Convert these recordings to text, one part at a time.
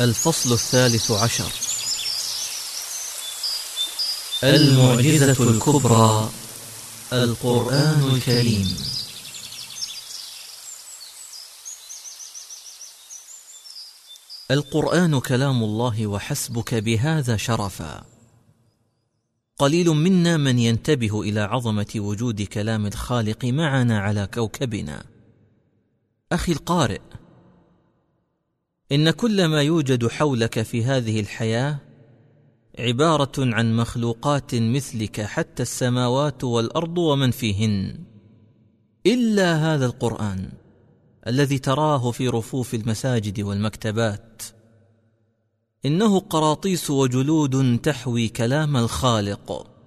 الفصل الثالث عشر. المعجزة الكبرى القرآن الكريم. القرآن كلام الله وحسبك بهذا شرفا. قليل منا من ينتبه إلى عظمة وجود كلام الخالق معنا على كوكبنا. أخي القارئ إن كل ما يوجد حولك في هذه الحياة عبارة عن مخلوقات مثلك حتى السماوات والأرض ومن فيهن. إلا هذا القرآن الذي تراه في رفوف المساجد والمكتبات. إنه قراطيس وجلود تحوي كلام الخالق.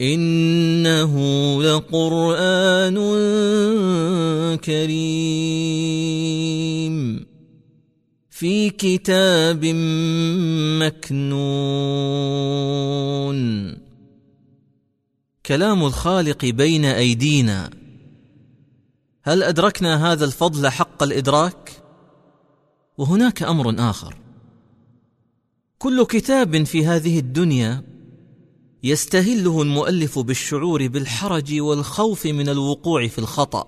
إنه لقرآن كريم. في كتاب مكنون. كلام الخالق بين أيدينا. هل أدركنا هذا الفضل حق الإدراك؟ وهناك أمر آخر. كل كتاب في هذه الدنيا يستهله المؤلف بالشعور بالحرج والخوف من الوقوع في الخطأ.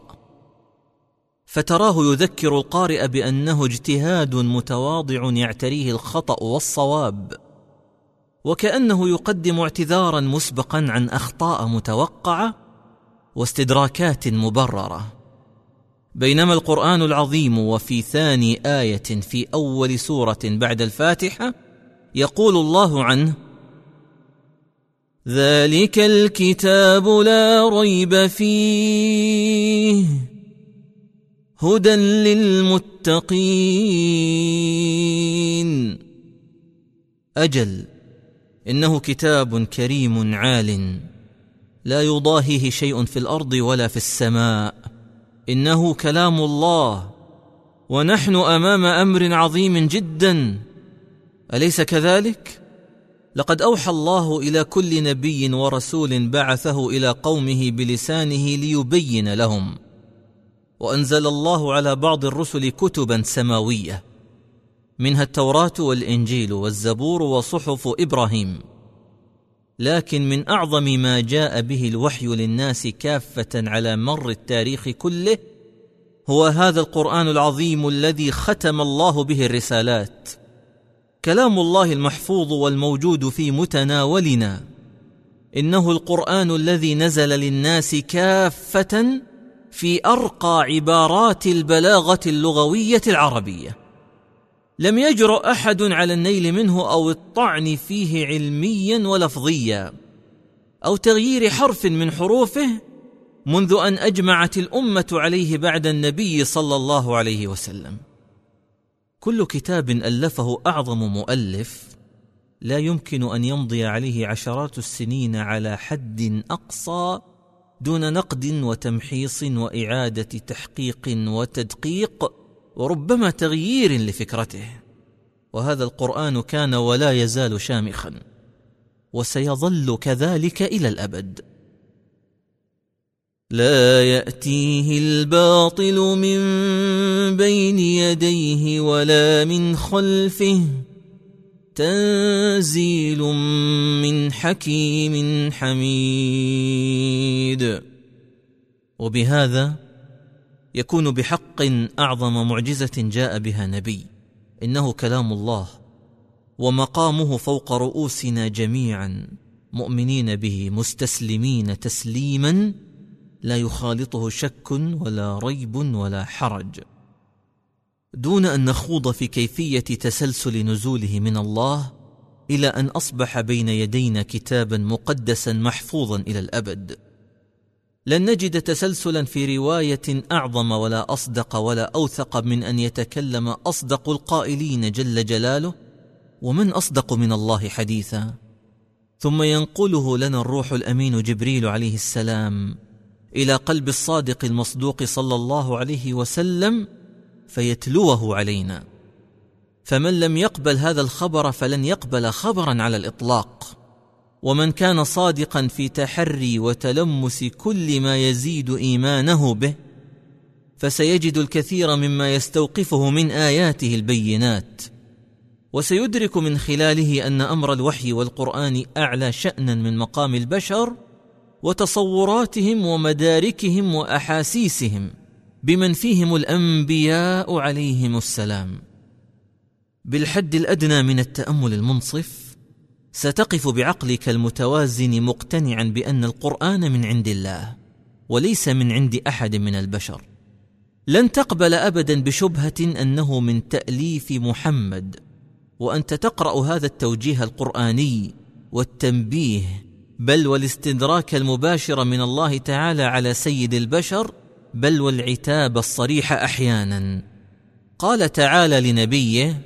فتراه يذكر القارئ بأنه اجتهاد متواضع يعتريه الخطأ والصواب وكأنه يقدم اعتذارا مسبقا عن أخطاء متوقعة واستدراكات مبررة. بينما القرآن العظيم وفي ثاني آية في أول سورة بعد الفاتحة يقول الله عنه ذلك الكتاب لا ريب فيه هدى للمتقين أجل إنه كتاب كريم عال لا يضاهيه شيء في الأرض ولا في السماء إنه كلام الله ونحن أمام أمر عظيم جدا أليس كذلك؟ لقد أوحى الله إلى كل نبي ورسول بعثه إلى قومه بلسانه ليبين لهم وأنزل الله على بعض الرسل كتبا سماوية منها التوراة والإنجيل والزبور وصحف إبراهيم. لكن من أعظم ما جاء به الوحي للناس كافة على مر التاريخ كله هو هذا القرآن العظيم الذي ختم الله به الرسالات. كلام الله المحفوظ والموجود في متناولنا. إنه القرآن الذي نزل للناس كافة في أرقى عبارات البلاغة اللغوية العربية. لم يجرؤ أحد على النيل منه أو الطعن فيه علميا ولفظيا. أو تغيير حرف من حروفه منذ أن أجمعت الأمة عليه بعد النبي صلى الله عليه وسلم. كل كتاب ألفه أعظم مؤلف لا يمكن أن يمضي عليه عشرات السنين على حد أقصى دون نقد وتمحيص وإعادة تحقيق وتدقيق وربما تغيير لفكرته. وهذا القرآن كان ولا يزال شامخا وسيظل كذلك إلى الأبد. لا يأتيه الباطل من بين يديه ولا من خلفه. تنزيل من حكيم حميد. وبهذا يكون بحق أعظم معجزة جاء بها نبي. إنه كلام الله ومقامه فوق رؤوسنا جميعا. مؤمنين به مستسلمين تسليما. لا يخالطه شك ولا ريب ولا حرج. دون أن نخوض في كيفية تسلسل نزوله من الله إلى أن أصبح بين يدينا كتابا مقدسا محفوظا إلى الأبد. لن نجد تسلسلا في رواية أعظم ولا أصدق ولا أوثق من أن يتكلم أصدق القائلين جل جلاله ومن أصدق من الله حديثا. ثم ينقله لنا الروح الأمين جبريل عليه السلام. إلى قلب الصادق المصدوق صلى الله عليه وسلم فيتلوه علينا. فمن لم يقبل هذا الخبر فلن يقبل خبرا على الإطلاق. ومن كان صادقا في تحري وتلمس كل ما يزيد إيمانه به فسيجد الكثير مما يستوقفه من آياته البينات. وسيدرك من خلاله أن أمر الوحي والقرآن أعلى شانا من مقام البشر وتصوراتهم ومداركهم وأحاسيسهم بمن فيهم الأنبياء عليهم السلام. بالحد الأدنى من التأمل المنصف ستقف بعقلك المتوازن مقتنعا بأن القرآن من عند الله وليس من عند أحد من البشر. لن تقبل ابدا بشبهة أنه من تأليف محمد وأنت تقرأ هذا التوجيه القرآني والتنبيه بل والاستدراك المباشر من الله تعالى على سيد البشر بل والعتاب الصريح أحيانا. قال تعالى لنبيه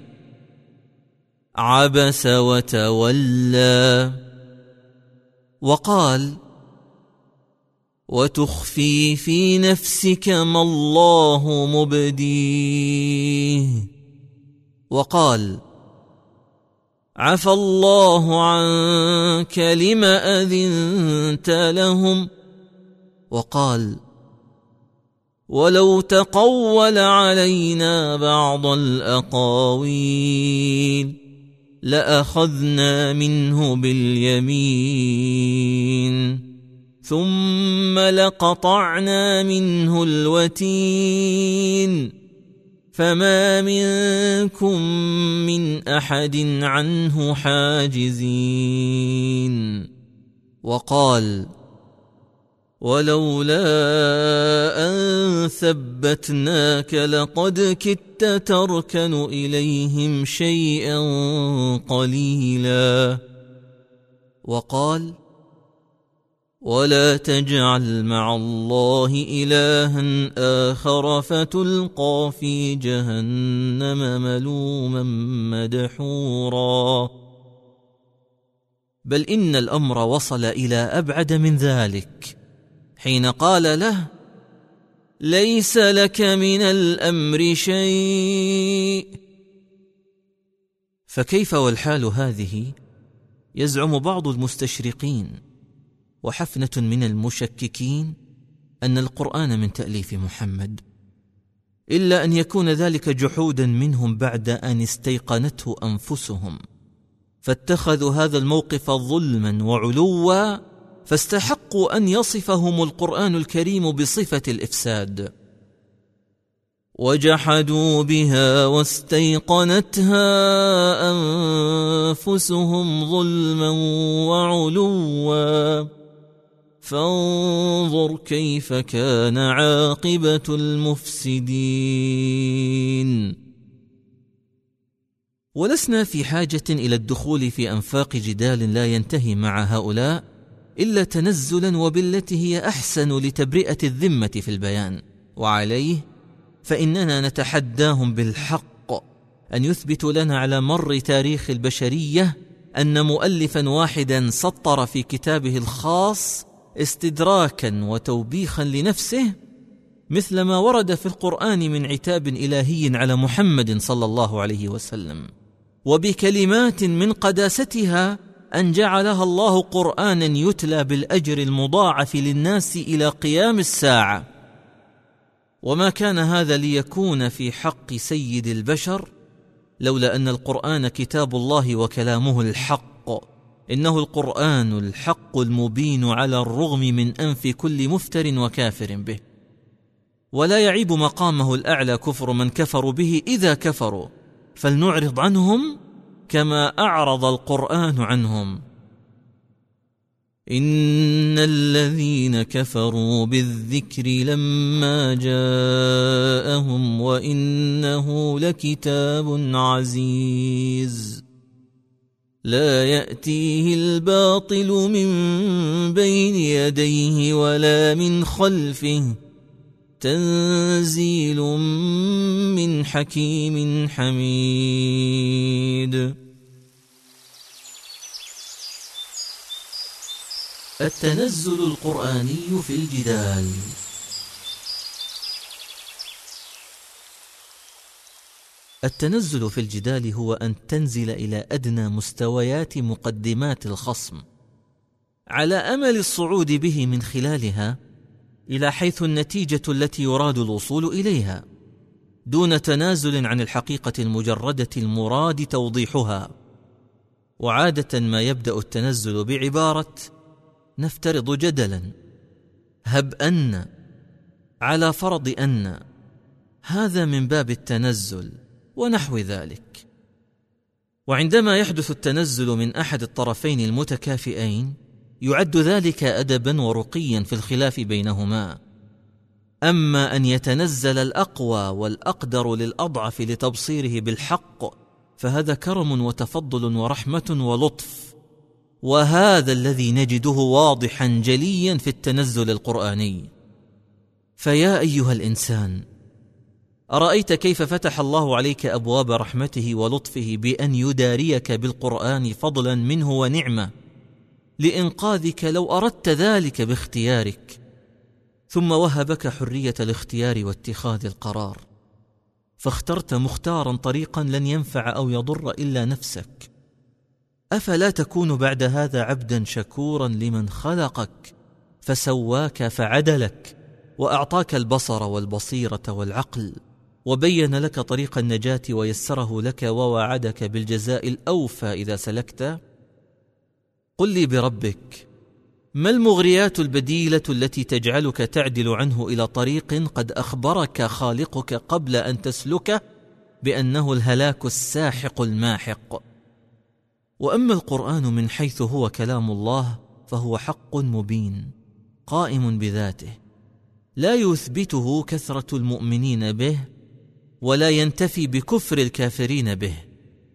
عبس وتولى وقال وتخفي في نفسك ما الله مبديه وقال عفى الله عنك لم أذنت لهم وقال ولو تقول علينا بعض الأقاويل لأخذنا منه باليمين ثم لقطعنا منه الوتين فما منكم من أحد عنه حاجزين. وقال ولولا أن ثبتناك لقد كدت تركن إليهم شيئا قليلا. وقال ولا تجعل مع الله إلها آخر فتلقى في جهنم ملوما مدحورا. بل إن الأمر وصل إلى أبعد من ذلك. حين قال له ليس لك من الأمر شيء. فكيف والحال هذه؟ يزعم بعض المستشرقين. وحفنة من المشككين أن القرآن من تأليف محمد. إلا أن يكون ذلك جحودا منهم بعد أن استيقنته أنفسهم. فاتخذوا هذا الموقف ظلما وعلوا فاستحقوا أن يصفهم القرآن الكريم بصفة الإفساد. وجحدوا بها واستيقنتها أنفسهم ظلما وعلوا فانظر كيف كان عاقبة المفسدين. ولسنا في حاجة إلى الدخول في أنفاق جدال لا ينتهي مع هؤلاء إلا تنزلا وبالتي هي أحسن لتبرئة الذمة في البيان. وعليه فإننا نتحداهم بالحق أن يثبتوا لنا على مر تاريخ البشرية أن مؤلفا واحدا سطر في كتابه الخاص استدراكا وتوبيخا لنفسه مثل ما ورد في القرآن من عتاب إلهي على محمد صلى الله عليه وسلم وبكلمات من قداستها أن جعلها الله قرانا يتلى بالأجر المضاعف للناس إلى قيام الساعة. وما كان هذا ليكون في حق سيد البشر لولا أن القرآن كتاب الله وكلامه الحق. إنه القرآن الحق المبين على الرغم من أنف كل مفتر وكافر به. ولا يعيب مقامه الأعلى كفر من كفروا به إذا كفروا. فلنعرض عنهم كما أعرض القرآن عنهم. إن الذين كفروا بالذكر لما جاءهم وإنه لكتاب عزيز. لا يأتيه الباطل من بين يديه ولا من خلفه. تنزيل من حكيم حميد. التنزل القرآني في الجدال. التنزل في الجدال هو أن تنزل إلى أدنى مستويات مقدمات الخصم. على أمل الصعود به من خلالها إلى حيث النتيجة التي يراد الوصول إليها دون تنازل عن الحقيقة المجردة المراد توضيحها. وعادة ما يبدأ التنزل بعبارة نفترض جدلا. هب أن. على فرض أن. هذا من باب التنزل. ونحو ذلك. وعندما يحدث التنزل من أحد الطرفين المتكافئين يعد ذلك ادبا ورقيا في الخلاف بينهما. أما أن يتنزل الأقوى والأقدر للأضعف لتبصيره بالحق فهذا كرم وتفضل ورحمة ولطف. وهذا الذي نجده واضحا جليا في التنزل القرآني. فيا أيها الإنسان أرأيت كيف فتح الله عليك أبواب رحمته ولطفه بأن يداريك بالقرآن فضلا منه ونعمة لإنقاذك لو أردت ذلك باختيارك. ثم وهبك حرية الاختيار واتخاذ القرار. فاخترت مختارا طريقا لن ينفع أو يضر إلا نفسك. أفلا تكون بعد هذا عبدا شكورا لمن خلقك؟ فسواك فعدلك وأعطاك البصر والبصيرة والعقل. وبين لك طريق النجاة ويسره لك ووعدك بالجزاء الأوفى إذا سلكت. قل لي بربك ما المغريات البديلة التي تجعلك تعدل عنه إلى طريق قد أخبرك خالقك قبل أن تسلكه بأنه الهلاك الساحق الماحق؟ وأما القرآن من حيث هو كلام الله فهو حق مبين قائم بذاته لا يثبته كثرة المؤمنين به ولا ينتفي بكفر الكافرين به.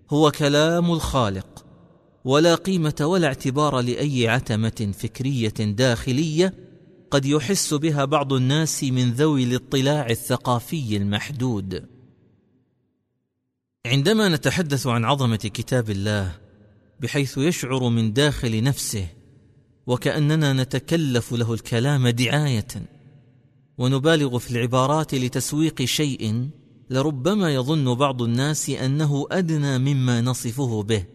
هو كلام الخالق ولا قيمة ولا اعتبار لأي عتمة فكرية داخلية قد يحس بها بعض الناس من ذوي الاطلاع الثقافي المحدود. عندما نتحدث عن عظمة كتاب الله بحيث يشعر من داخل نفسه وكأننا نتكلف له الكلام دعاية ونبالغ في العبارات لتسويق شيء لربما يظن بعض الناس أنه أدنى مما نصفه به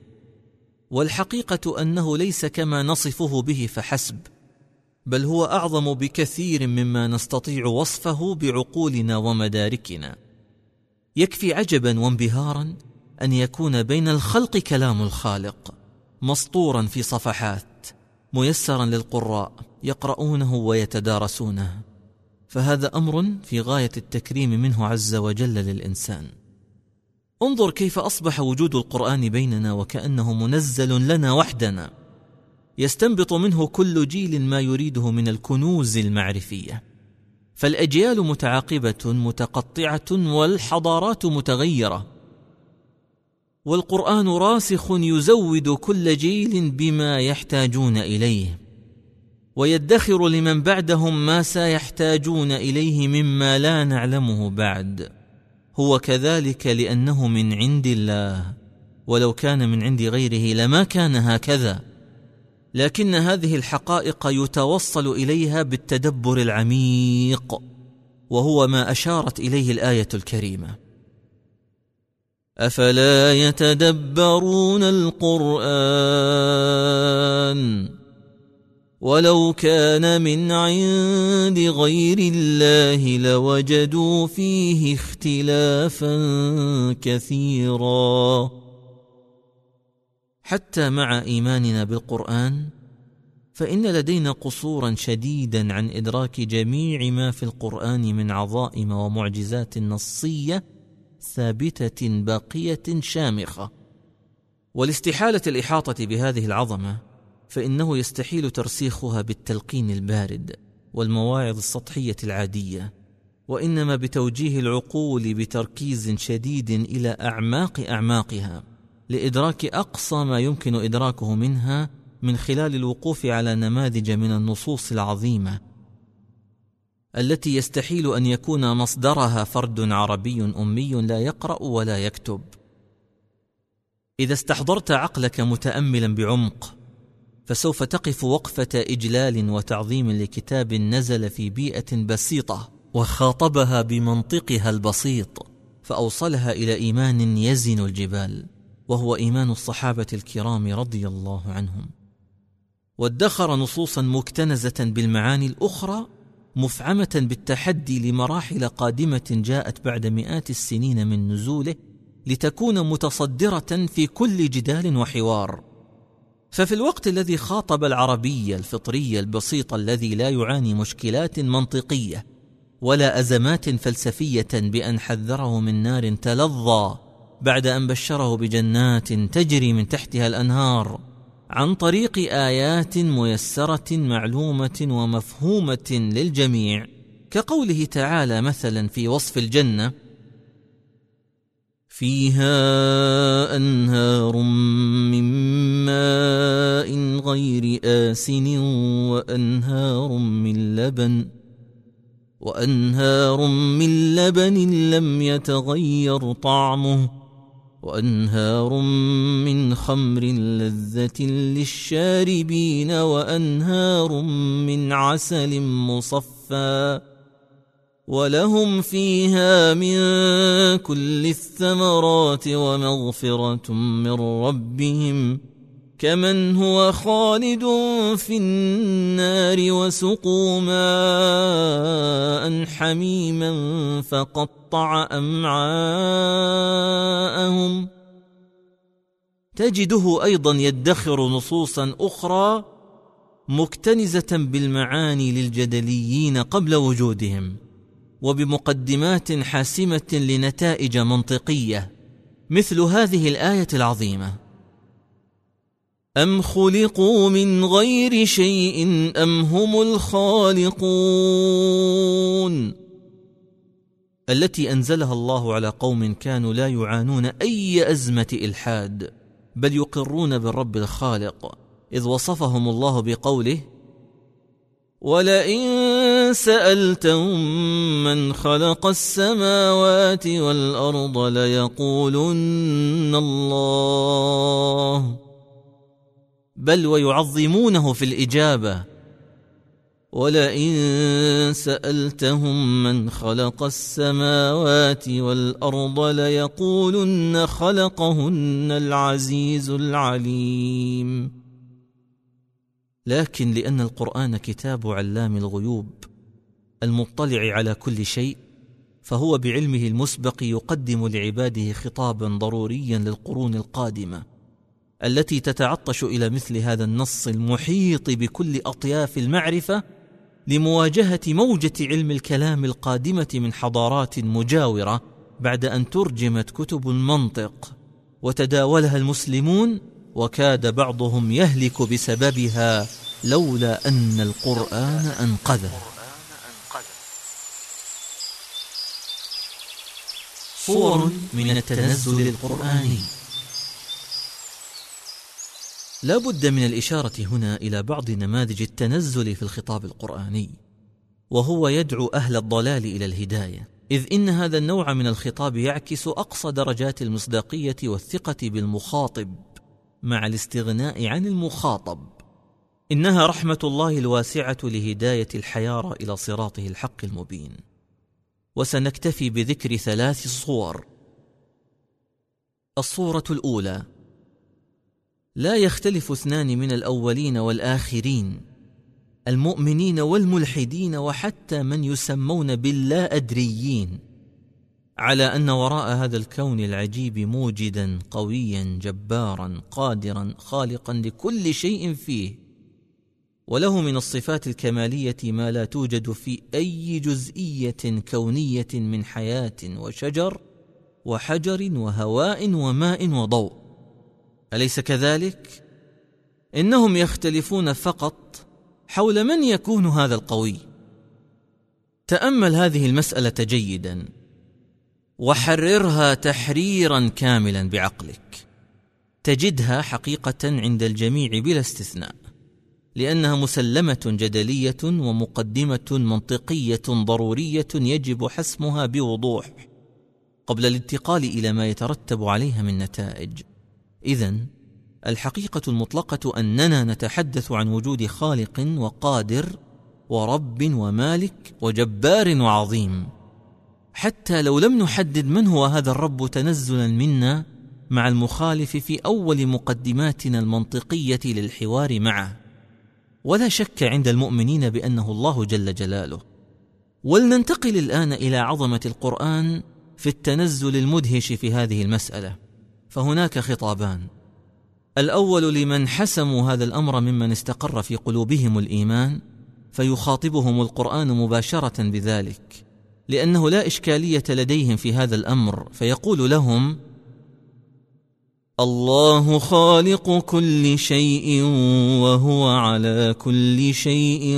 والحقيقة أنه ليس كما نصفه به فحسب بل هو أعظم بكثير مما نستطيع وصفه بعقولنا ومداركنا. يكفي عجبا وانبهارا أن يكون بين الخلق كلام الخالق مسطورا في صفحات ميسرا للقراء يقرؤونه ويتدارسونه. فهذا أمر في غاية التكريم منه عز وجل للإنسان. انظر كيف أصبح وجود القرآن بيننا وكأنه منزل لنا وحدنا. يستنبط منه كل جيل ما يريده من الكنوز المعرفية. فالأجيال متعاقبة متقطعة والحضارات متغيرة. والقرآن راسخ يزود كل جيل بما يحتاجون إليه. ويدخر لمن بعدهم ما سيحتاجون إليه مما لا نعلمه بعد. هو كذلك لأنه من عند الله. ولو كان من عند غيره لما كان هكذا. لكن هذه الحقائق يتوصل إليها بالتدبر العميق. وهو ما أشارت إليه الآية الكريمة. أفلا يتدبرون القرآن؟ ولو كان من عند غير الله لوجدوا فيه اختلافا كثيرا. حتى مع إيماننا بالقرآن فإن لدينا قصورا شديدا عن إدراك جميع ما في القرآن من عظائم ومعجزات نصية ثابتة باقية شامخة. ولاستحاله الإحاطة بهذه العظمة فإنه يستحيل ترسيخها بالتلقين البارد والمواعظ السطحية العادية وإنما بتوجيه العقول بتركيز شديد إلى أعماق أعماقها لإدراك أقصى ما يمكن إدراكه منها من خلال الوقوف على نماذج من النصوص العظيمة التي يستحيل أن يكون مصدرها فرد عربي أمي لا يقرأ ولا يكتب. إذا استحضرت عقلك متاملا بعمق فسوف تقف وقفة إجلال وتعظيم لكتاب نزل في بيئة بسيطة وخاطبها بمنطقها البسيط فأوصلها إلى إيمان يزن الجبال وهو إيمان الصحابة الكرام رضي الله عنهم. وادخر نصوصا مكتنزة بالمعاني الأخرى مفعمة بالتحدي لمراحل قادمة جاءت بعد مئات السنين من نزوله لتكون متصدرة في كل جدال وحوار. ففي الوقت الذي خاطب العربي الفطري البسيط الذي لا يعاني مشكلات منطقية ولا أزمات فلسفية بأن حذره من نار تلظى بعد أن بشره بجنات تجري من تحتها الأنهار عن طريق آيات ميسرة معلومة ومفهومة للجميع. كقوله تعالى مثلا في وصف الجنة فيها أنهار من ماء غير آسن وأنهار من لبن وأنهار من لبن لم يتغير طعمه وأنهار من خمر لذة للشاربين وأنهار من عسل مصفى ولهم فيها من كل الثمرات ومغفره من ربهم كمن هو خالد في النار وسقوا ماء حميما فقطع امعاءهم تجده أيضا يدخر نصوصا أخرى مكتنزه بالمعاني للجدليين قبل وجودهم وبمقدمات حاسمة لنتائج منطقية مثل هذه الآية العظيمة. أم خلقوا من غير شيء أم هم الخالقون؟ التي أنزلها الله على قوم كانوا لا يعانون أي أزمة إلحاد بل يقرون بالرب الخالق إذ وصفهم الله بقوله ولئن سألتهم من خلق السماوات والأرض ليقولن الله. بل ويعظمونه في الإجابة. ولئن سألتهم من خلق السماوات والأرض ليقولن خلقهن العزيز العليم. لكن لأن القرآن كتاب علام الغيوب المطلع على كل شيء فهو بعلمه المسبق يقدم لعباده خطابا ضروريا للقرون القادمة التي تتعطش إلى مثل هذا النص المحيط بكل أطياف المعرفة لمواجهة موجة علم الكلام القادمة من حضارات مجاورة بعد أن ترجمت كتب المنطق وتداولها المسلمون وكاد بعضهم يهلك بسببها لولا أن القرآن أنقذه. صور من التنزل القرآني. لا بد من الإشارة هنا إلى بعض نماذج التنزل في الخطاب القرآني وهو يدعو أهل الضلال إلى الهداية إذ إن هذا النوع من الخطاب يعكس أقصى درجات المصداقية والثقة بالمخاطب. مع الاستغناء عن المخاطب. إنها رحمة الله الواسعة لهداية الحيارى إلى صراطه الحق المبين. وسنكتفي بذكر ثلاث صور. الصورة الأولى. لا يختلف اثنان من الأولين والآخرين. المؤمنين والملحدين وحتى من يسمون باللا ادريين على أن وراء هذا الكون العجيب موجدا قويا جبارا قادرا خالقا لكل شيء فيه. وله من الصفات الكمالية ما لا توجد في أي جزئية كونية من حياة وشجر وحجر وهواء وماء وضوء. أليس كذلك؟ إنهم يختلفون فقط حول من يكون هذا القوي. تأمل هذه المسألة جيدا. وحررها تحريرا كاملا بعقلك. تجدها حقيقة عند الجميع بلا استثناء لأنها مسلمة جدلية ومقدمة منطقية ضرورية يجب حسمها بوضوح قبل الانتقال إلى ما يترتب عليها من نتائج. اذا الحقيقة المطلقة أننا نتحدث عن وجود خالق وقادر ورب ومالك وجبار وعظيم. حتى لو لم نحدد من هو هذا الرب تنزلا منا مع المخالف في أول مقدماتنا المنطقية للحوار معه. ولا شك عند المؤمنين بأنه الله جل جلاله. ولننتقل الآن إلى عظمة القرآن في التنزل المدهش في هذه المسألة. فهناك خطابان. الأول لمن حسموا هذا الأمر ممن استقر في قلوبهم الإيمان فيخاطبهم القرآن مباشرة بذلك. لأنه لا إشكالية لديهم في هذا الأمر فيقول لهم الله خالق كل شيء وهو على كل شيء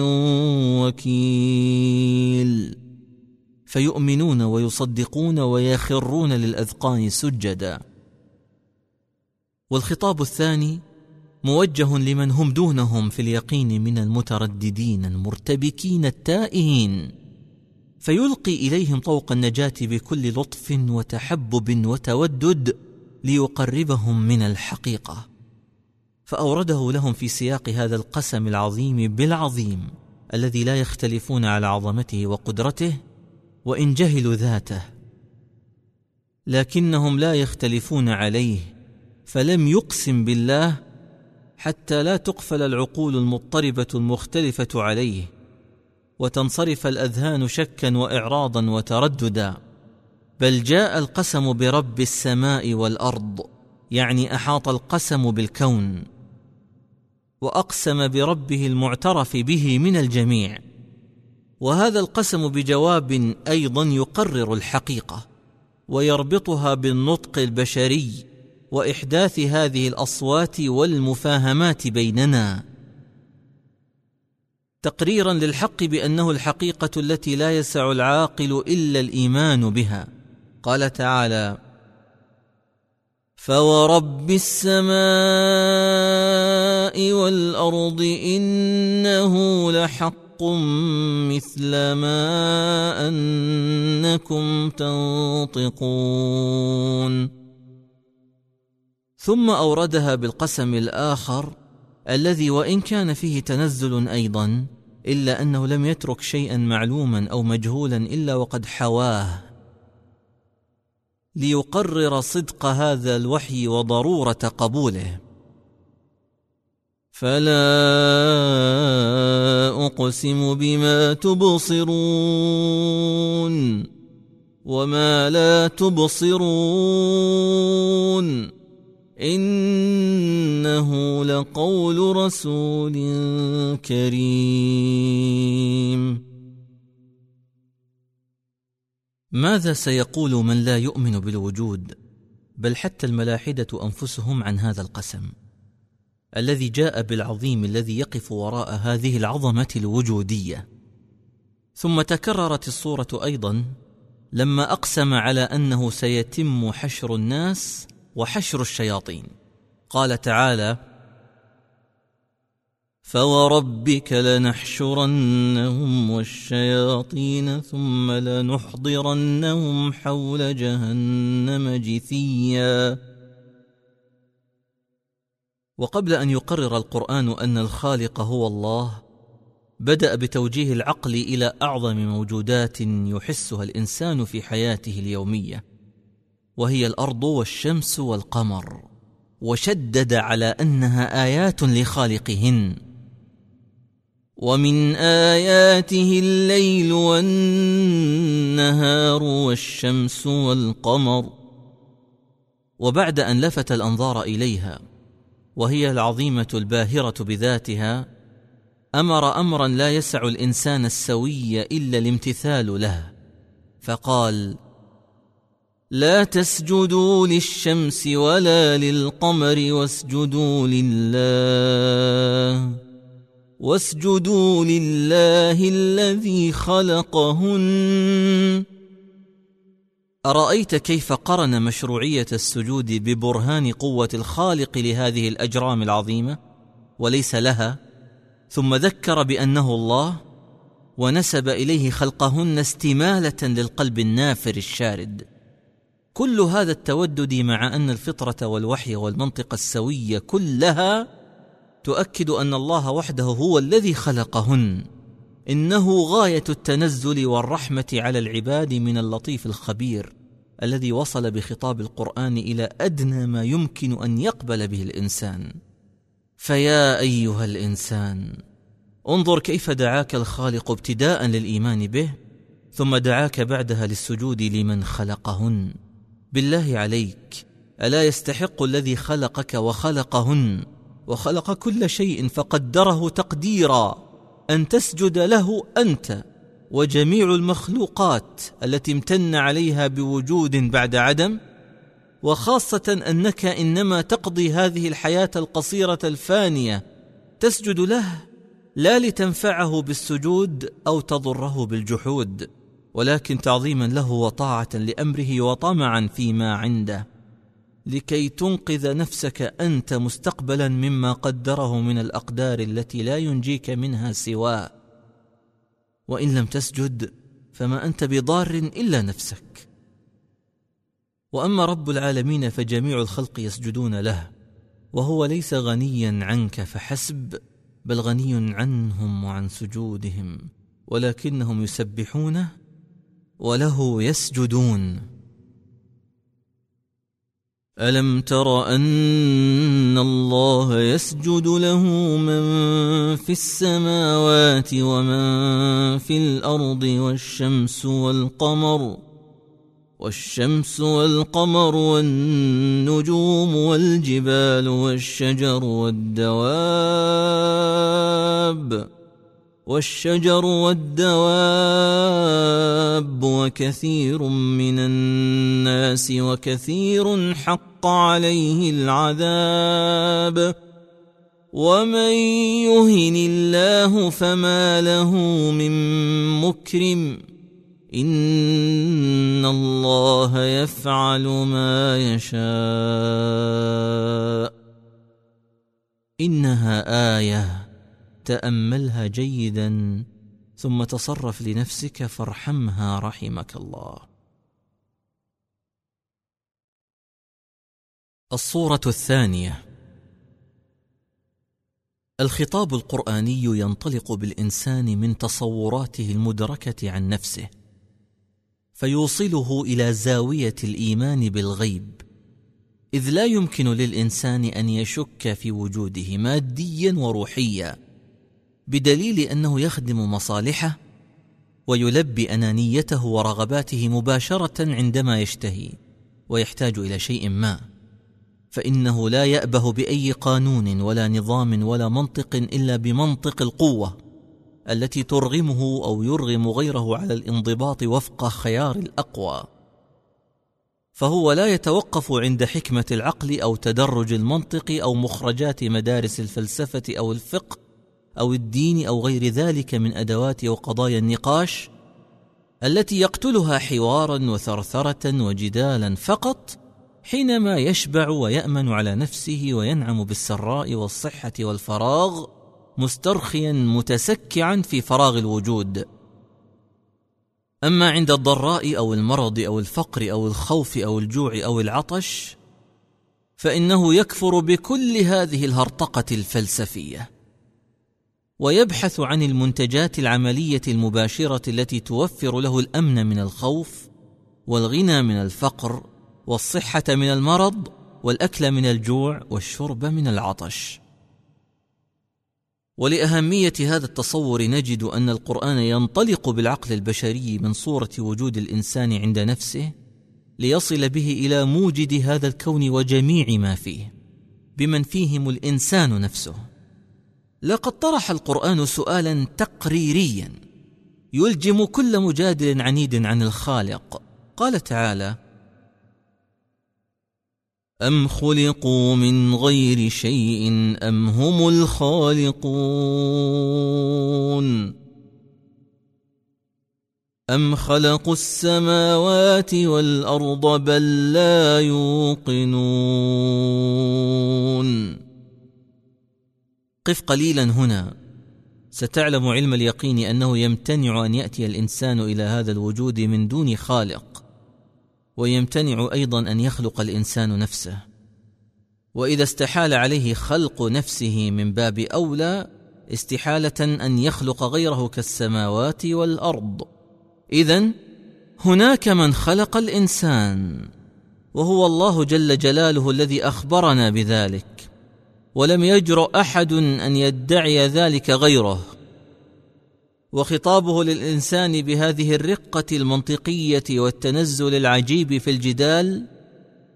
وكيل فيؤمنون ويصدقون ويخرون للأذقان سجدا. والخطاب الثاني موجه لمن هم دونهم في اليقين من المترددين المرتبكين التائهين. فيلقي إليهم طوق النجاة بكل لطف وتحبب وتودد ليقربهم من الحقيقة. فأورده لهم في سياق هذا القسم العظيم بالعظيم الذي لا يختلفون على عظمته وقدرته وإن جهلوا ذاته. لكنهم لا يختلفون عليه فلم يقسم بالله حتى لا تقفل العقول المضطربة المختلفة عليه. وتنصرف الأذهان شكا وإعراضا وترددا. بل جاء القسم برب السماء والأرض يعني أحاط القسم بالكون. وأقسم بربه المعترف به من الجميع. وهذا القسم بجواب أيضا يقرر الحقيقة ويربطها بالنطق البشري وإحداث هذه الأصوات والمفاهمات بيننا. تقريرا للحق بأنه الحقيقة التي لا يسع العاقل إلا الإيمان بها. قال تعالى فورب السماء والارض انه لحق مثل ما انكم تنطقون. ثم اوردها بالقسم الآخر الذي وإن كان فيه تنزل أيضا إلا أنه لم يترك شيئا معلوما أو مجهولا إلا وقد حواه. ليقرر صدق هذا الوحي وضرورة قبوله. فلا أقسم بما تبصرون وما لا تبصرون. إنه لقول رسول كريم. ماذا سيقول من لا يؤمن بالوجود؟ بل حتى الملاحدة أنفسهم عن هذا القسم. الذي جاء بالعظيم الذي يقف وراء هذه العظمة الوجودية. ثم تكررت الصورة أيضا لما أقسم على أنه سيتم حشر الناس وحشر الشياطين. قال تعالى فوربك لنحشرنهم والشياطين ثم لنحضرنهم حول جهنم جثيا. وقبل أن يقرر القرآن أن الخالق هو الله بدأ بتوجيه العقل إلى أعظم موجودات يحسها الإنسان في حياته اليومية. وهي الأرض والشمس والقمر وشدد على أنها آيات لخالقهن. ومن آياته الليل والنهار والشمس والقمر. وبعد أن لفت الأنظار إليها وهي العظيمة الباهرة بذاتها أمر أمرا لا يسع الإنسان السوي إلا الامتثال له فقال لا تسجدوا للشمس ولا للقمر واسجدوا لله واسجدوا لله الذي خلقهن. أرأيت كيف قرن مشروعية السجود ببرهان قوة الخالق لهذه الأجرام العظيمة؟ وليس لها. ثم ذكر بأنه الله ونسب إليه خلقهن استمالة للقلب النافر الشارد. كل هذا التودد مع أن الفطرة والوحي والمنطق السوية كلها تؤكد أن الله وحده هو الذي خلقهن. إنه غاية التنزل والرحمة على العباد من اللطيف الخبير الذي وصل بخطاب القرآن إلى أدنى ما يمكن أن يقبل به الإنسان. فيا أيها الإنسان انظر كيف دعاك الخالق ابتداء للإيمان به ثم دعاك بعدها للسجود لمن خلقهن. بالله عليك. ألا يستحق الذي خلقك وخلقهن؟ وخلق كل شيء فقدره تقديرا. أن تسجد له أنت وجميع المخلوقات التي امتن عليها بوجود بعد عدم. وخاصة أنك إنما تقضي هذه الحياة القصيرة الفانية. تسجد له لا لتنفعه بالسجود أو تضره بالجحود. ولكن تعظيما له وطاعة لأمره وطمعا فيما عنده. لكي تنقذ نفسك أنت مستقبلا مما قدره من الأقدار التي لا ينجيك منها سواه وإن لم تسجد فما أنت بضار إلا نفسك. وأما رب العالمين فجميع الخلق يسجدون له وهو ليس غنيا عنك فحسب بل غني عنهم وعن سجودهم ولكنهم يسبحونه وله يسجدون. ألم تر أن الله يسجد له من في السماوات ومن في الأرض والشمس والقمر والشمس والقمر والنجوم والجبال والشجر والدواب. والشجر والدواب وكثير من الناس وكثير حق عليه العذاب. ومن يهن الله فما له من مكرم. إن الله يفعل ما يشاء. إنها آية. تأملها جيدا ثم تصرف لنفسك فارحمها رحمك الله. الصورة الثانية. الخطاب القرآني ينطلق بالإنسان من تصوراته المدركة عن نفسه فيوصله إلى زاوية الإيمان بالغيب. إذ لا يمكن للإنسان أن يشك في وجوده ماديا وروحيا. بدليل أنه يخدم مصالحه ويلبي أنانيته ورغباته مباشرة عندما يشتهي ويحتاج إلى شيء ما فإنه لا يأبه بأي قانون ولا نظام ولا منطق إلا بمنطق القوة التي ترغمه أو يرغم غيره على الانضباط وفق خيار الأقوى. فهو لا يتوقف عند حكمة العقل أو تدرج المنطق أو مخرجات مدارس الفلسفة أو الفقه أو الدين أو غير ذلك من أدوات وقضايا النقاش التي يقتلها حوارا وثرثرة وجدالا فقط حينما يشبع ويأمن على نفسه وينعم بالسراء والصحة والفراغ مسترخيا متسكعا في فراغ الوجود. أما عند الضراء أو المرض أو الفقر أو الخوف أو الجوع أو العطش فإنه يكفر بكل هذه الهرطقة الفلسفية. ويبحث عن المنتجات العملية المباشرة التي توفر له الأمن من الخوف والغنى من الفقر والصحة من المرض والأكل من الجوع والشرب من العطش. ولأهمية هذا التصور نجد أن القرآن ينطلق بالعقل البشري من صورة وجود الإنسان عند نفسه ليصل به إلى موجد هذا الكون وجميع ما فيه بمن فيهم الإنسان نفسه. لقد طرح القرآن سؤالا تقريريا يلجم كل مجادل عنيد عن الخالق. قال تعالى ام خلقوا من غير شيء ام هم الخالقون؟ ام خلقوا السماوات والارض بل لا يوقنون؟ قف قليلا هنا. ستعلم علم اليقين أنه يمتنع أن يأتي الإنسان إلى هذا الوجود من دون خالق ويمتنع أيضا أن يخلق الإنسان نفسه. وإذا استحال عليه خلق نفسه من باب أولى استحالة أن يخلق غيره كالسماوات والأرض. اذا هناك من خلق الإنسان وهو الله جل جلاله الذي أخبرنا بذلك. ولم يجرؤ أحد أن يدعي ذلك غيره. وخطابه للإنسان بهذه الرقة المنطقية والتنزل العجيب في الجدال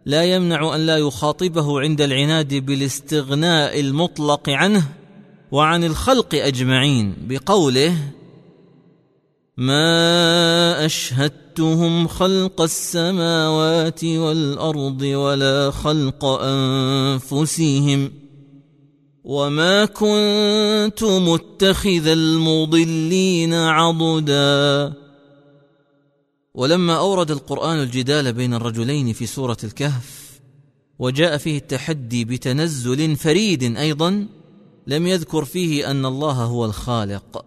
لا يمنع أن لا يخاطبه عند العناد بالاستغناء المطلق عنه وعن الخلق أجمعين بقوله ما أشهدتهم خلق السماوات والأرض ولا خلق أنفسهم وما كنت متخذ المضلين عضدا. ولما اورد القران الجدال بين الرجلين في سوره الكهف وجاء فيه التحدي بتنزل فريد أيضا لم يذكر فيه ان الله هو الخالق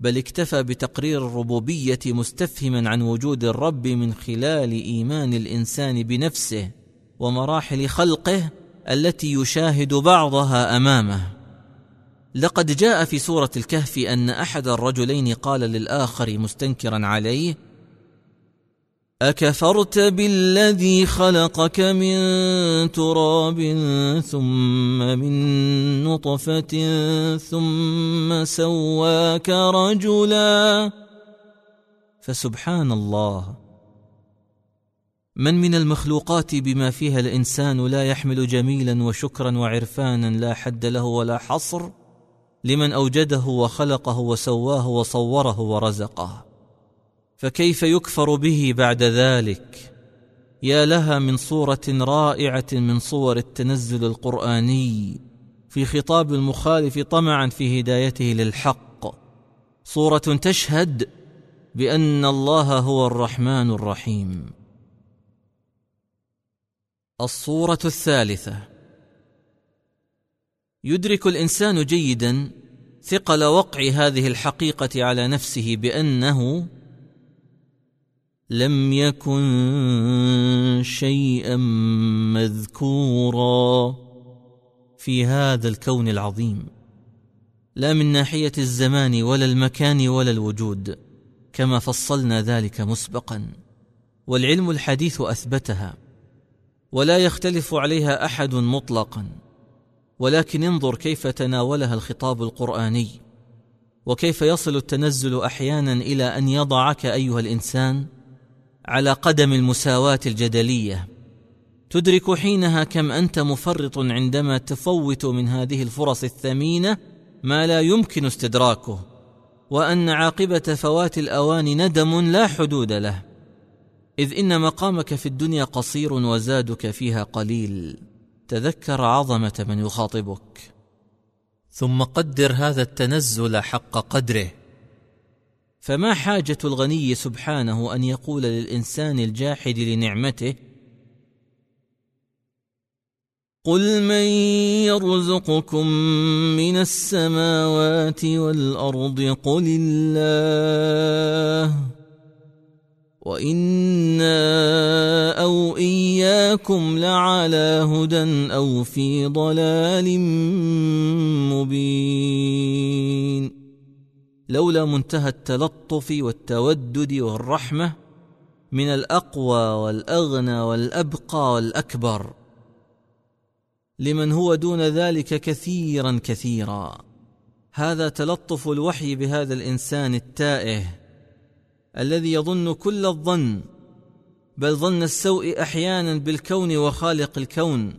بل اكتفى بتقرير الربوبيه مستفهما عن وجود الرب من خلال ايمان الانسان بنفسه ومراحل خلقه. التي يشاهد بعضها أمامه. لقد جاء في سورة الكهف أن أحد الرجلين قال للآخر مستنكرا عليه أكفرت بالذي خلقك من تراب ثم من نطفة ثم سواك رجلا. فسبحان الله. من من المخلوقات بما فيها الإنسان لا يحمل جميلا وشكرا وعرفانا لا حد له ولا حصر لمن أوجده وخلقه وسواه وصوره ورزقه. فكيف يكفر به بعد ذلك؟ يا لها من صورة رائعة من صور التنزل القرآني في خطاب المخالف طمعا في هدايته للحق. صورة تشهد بأن الله هو الرحمن الرحيم. الصورة الثالثة. يدرك الإنسان جيدا ثقل وقع هذه الحقيقة على نفسه بأنه لم يكن شيئا مذكورا في هذا الكون العظيم. لا من ناحية الزمان ولا المكان ولا الوجود كما فصلنا ذلك مسبقا. والعلم الحديث أثبتها. ولا يختلف عليها أحد مطلقا. ولكن انظر كيف تناولها الخطاب القرآني وكيف يصل التنزل أحيانا إلى أن يضعك أيها الإنسان على قدم المساواة الجدلية. تدرك حينها كم أنت مفرط عندما تفوت من هذه الفرص الثمينة ما لا يمكن استدراكه وأن عاقبة فوات الأوان ندم لا حدود له. إذ إن مقامك في الدنيا قصير وزادك فيها قليل. تذكر عظمة من يخاطبك. ثم قدر هذا التنزل حق قدره. فما حاجة الغني سبحانه أن يقول للإنسان الجاحد لنعمته؟ قل من يرزقكم من السماوات والأرض قل الله. وإنا أو إياكم لعلى هدى أو في ضلال مبين. لولا منتهى التلطف والتودد والرحمة من الأقوى والأغنى والأبقى والأكبر. لمن هو دون ذلك كثيرا كثيرا. هذا تلطف الوحي بهذا الإنسان التائه. الذي يظن كل الظن بل ظن السوء أحيانا بالكون وخالق الكون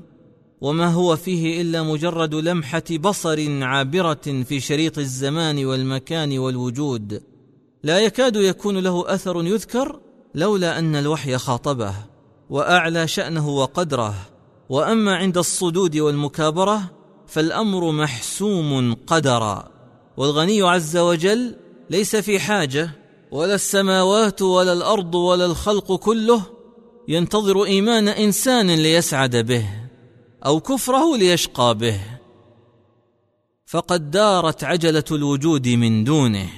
وما هو فيه إلا مجرد لمحة بصر عابرة في شريط الزمان والمكان والوجود. لا يكاد يكون له أثر يذكر لولا أن الوحي خاطبه وأعلى شأنه وقدره. وأما عند الصدود والمكابرة فالأمر محسوم قدرا. والغني عز وجل ليس في حاجة ولا السماوات ولا الأرض ولا الخلق كله ينتظر إيمان إنسان ليسعد به أو كفره ليشقى به. فقد دارت عجلة الوجود من دونه.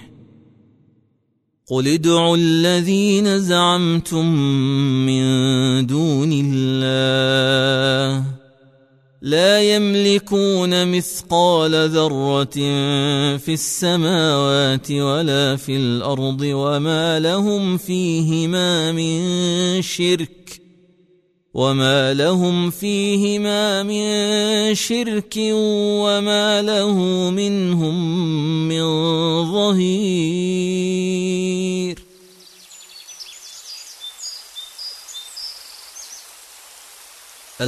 قل ادعوا الذين زعمتم من دون الله. لا يملكون مثقال ذرة في السماوات ولا في الأرض وما لهم فيهما من شرك وما لهم فيهما من شرك وما له منهم من ظهير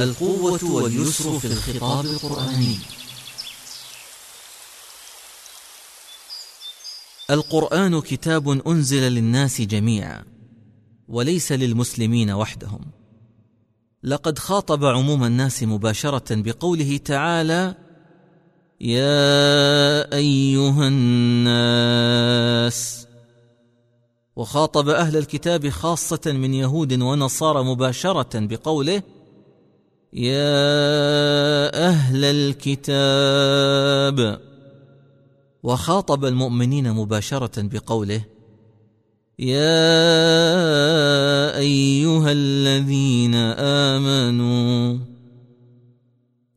القوة واليسر في الخطاب القرآني. القرآن كتاب أنزل للناس جميعا وليس للمسلمين وحدهم. لقد خاطب عموم الناس مباشرة بقوله تعالى يا أيها الناس. وخاطب أهل الكتاب خاصة من يهود ونصارى مباشرة بقوله يا أهل الكتاب. وخاطب المؤمنين مباشرة بقوله يا أيها الذين آمنوا.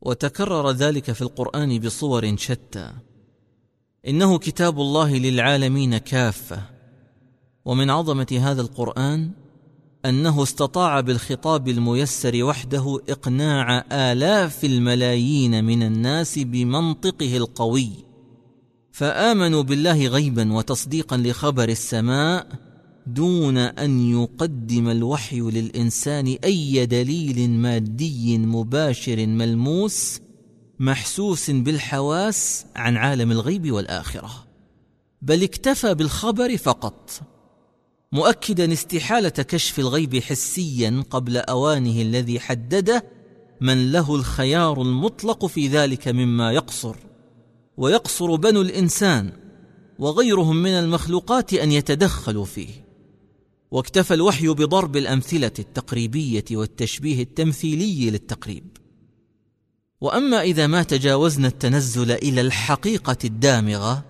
وتكرر ذلك في القرآن بصور شتى. إنه كتاب الله للعالمين كافة. ومن عظمة هذا القرآن أنه استطاع بالخطاب الميسر وحده إقناع آلاف الملايين من الناس بمنطقه القوي. فآمنوا بالله غيبا وتصديقا لخبر السماء دون أن يقدم الوحي للإنسان أي دليل مادي مباشر ملموس محسوس بالحواس عن عالم الغيب والآخرة. بل اكتفى بالخبر فقط. مؤكدا استحالة كشف الغيب حسيا قبل أوانه الذي حدده من له الخيار المطلق في ذلك مما يقصر. ويقصر بنو الإنسان وغيرهم من المخلوقات أن يتدخلوا فيه. واكتفى الوحي بضرب الأمثلة التقريبية والتشبيه التمثيلي للتقريب. وأما إذا ما تجاوزنا التنزل إلى الحقيقة الدامغة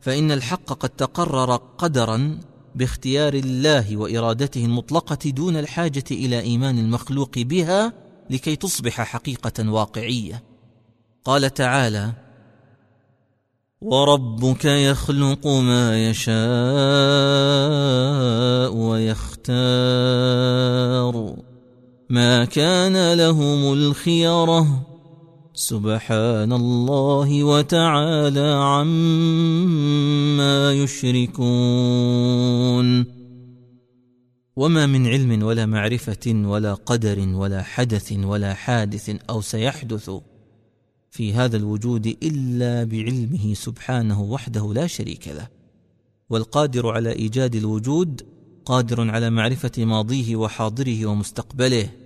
فإن الحق قد تقرر قدرا باختيار الله وإرادته المطلقة دون الحاجة إلى إيمان المخلوق بها لكي تصبح حقيقة واقعية. قال تعالى وربك يخلق ما يشاء ويختار. ما كان لهم الخيرة سبحان الله وتعالى عما يشركون. وما من علم ولا معرفة ولا قدر ولا حدث ولا حادث أو سيحدث في هذا الوجود إلا بعلمه سبحانه وحده لا شريك له. والقادر على إيجاد الوجود قادر على معرفة ماضيه وحاضره ومستقبله.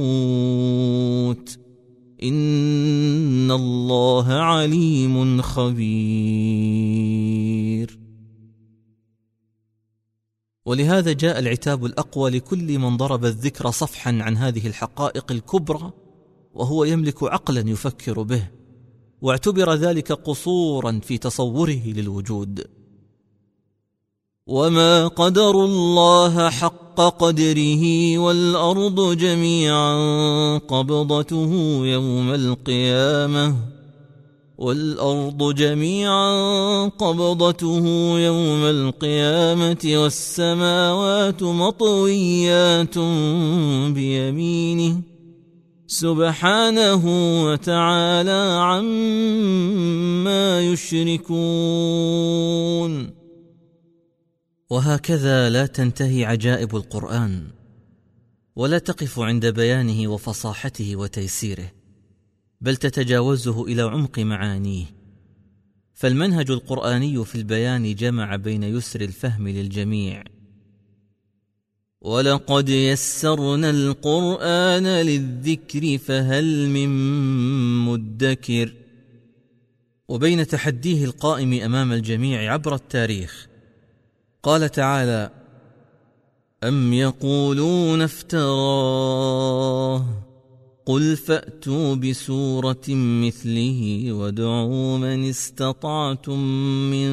خبير. ولهذا جاء العتاب الأقوى لكل من ضرب الذكر صفحا عن هذه الحقائق الكبرى وهو يملك عقلا يفكر به واعتبر ذلك قصورا في تصوره للوجود. وما قدروا الله حق قدره والأرض جميعا قبضته يوم القيامة. والأرض جميعا قبضته يوم القيامة والسماوات مطويات بيمينه سبحانه وتعالى عما يشركون. وهكذا لا تنتهي عجائب القرآن ولا تقف عند بيانه وفصاحته وتيسيره. بل تتجاوزه إلى عمق معانيه. فالمنهج القرآني في البيان جمع بين يسر الفهم للجميع. ولقد يسرنا القران للذكر فهل من مدكر. وبين تحديه القائم أمام الجميع عبر التاريخ. قال تعالى ام يقولون افتراه قل فاتوا بسوره مثله وادعوا من استطعتم من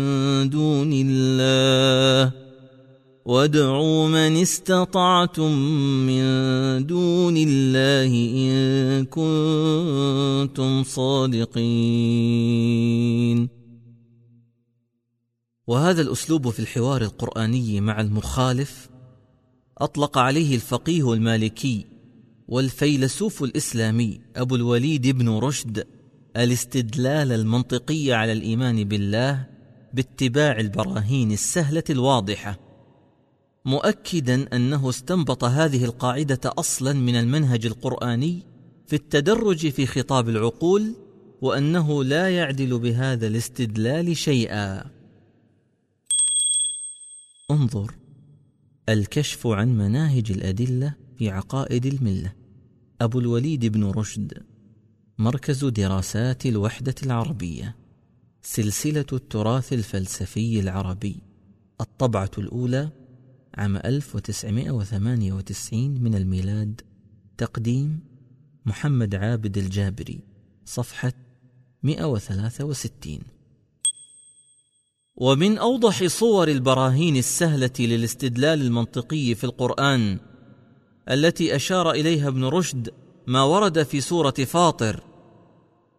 دون الله وادعوا من استطعتم من دون الله ان كنتم صادقين وهذا الأسلوب في الحوار القرآني مع المخالف أطلق عليه الفقيه المالكي والفيلسوف الإسلامي أبو الوليد بن رشد الاستدلال المنطقي على الإيمان بالله باتباع البراهين السهلة الواضحة مؤكدا أنه استنبط هذه القاعدة أصلا من المنهج القرآني في التدرج في خطاب العقول وأنه لا يعدل بهذا الاستدلال شيئا. انظر الكشف عن مناهج الأدلة في عقائد الملة. أبو الوليد بن رشد مركز دراسات الوحدة العربية سلسلة التراث الفلسفي العربي الطبعة الأولى عام 1998 من الميلاد تقديم محمد عابد الجابري صفحة 163 ومن أوضح صور البراهين السهلة للاستدلال المنطقي في القرآن التي أشار إليها ابن رشد ما ورد في سورة فاطر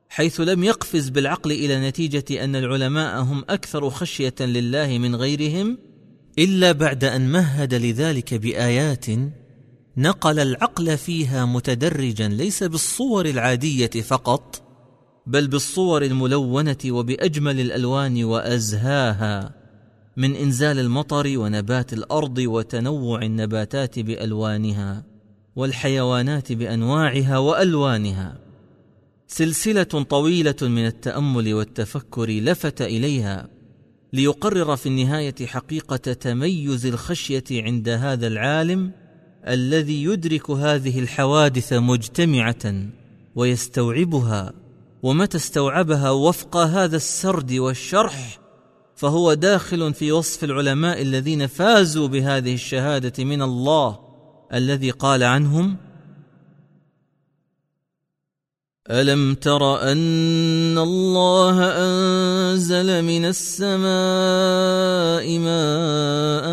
حيث لم يقفز بالعقل إلى نتيجة أن العلماء هم أكثر خشية لله من غيرهم إلا بعد أن مهد لذلك بآيات نقل العقل فيها متدرجا ليس بالصور العادية فقط بل بالصور الملونة وبأجمل الألوان وأزهاها. من إنزال المطر ونبات الأرض وتنوع النباتات بألوانها والحيوانات بأنواعها وألوانها. سلسلة طويلة من التأمل والتفكر لفت إليها ليقرر في النهاية حقيقة تميز الخشية عند هذا العالم الذي يدرك هذه الحوادث مجتمعة ويستوعبها ومتى استوعبها وفق هذا السرد والشرح فهو داخل في وصف العلماء الذين فازوا بهذه الشهادة من الله الذي قال عنهم ألم تر أن الله أنزل من السماء ماء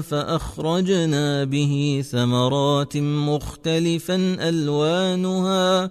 فأخرجنا به ثمرات مختلفا ألوانها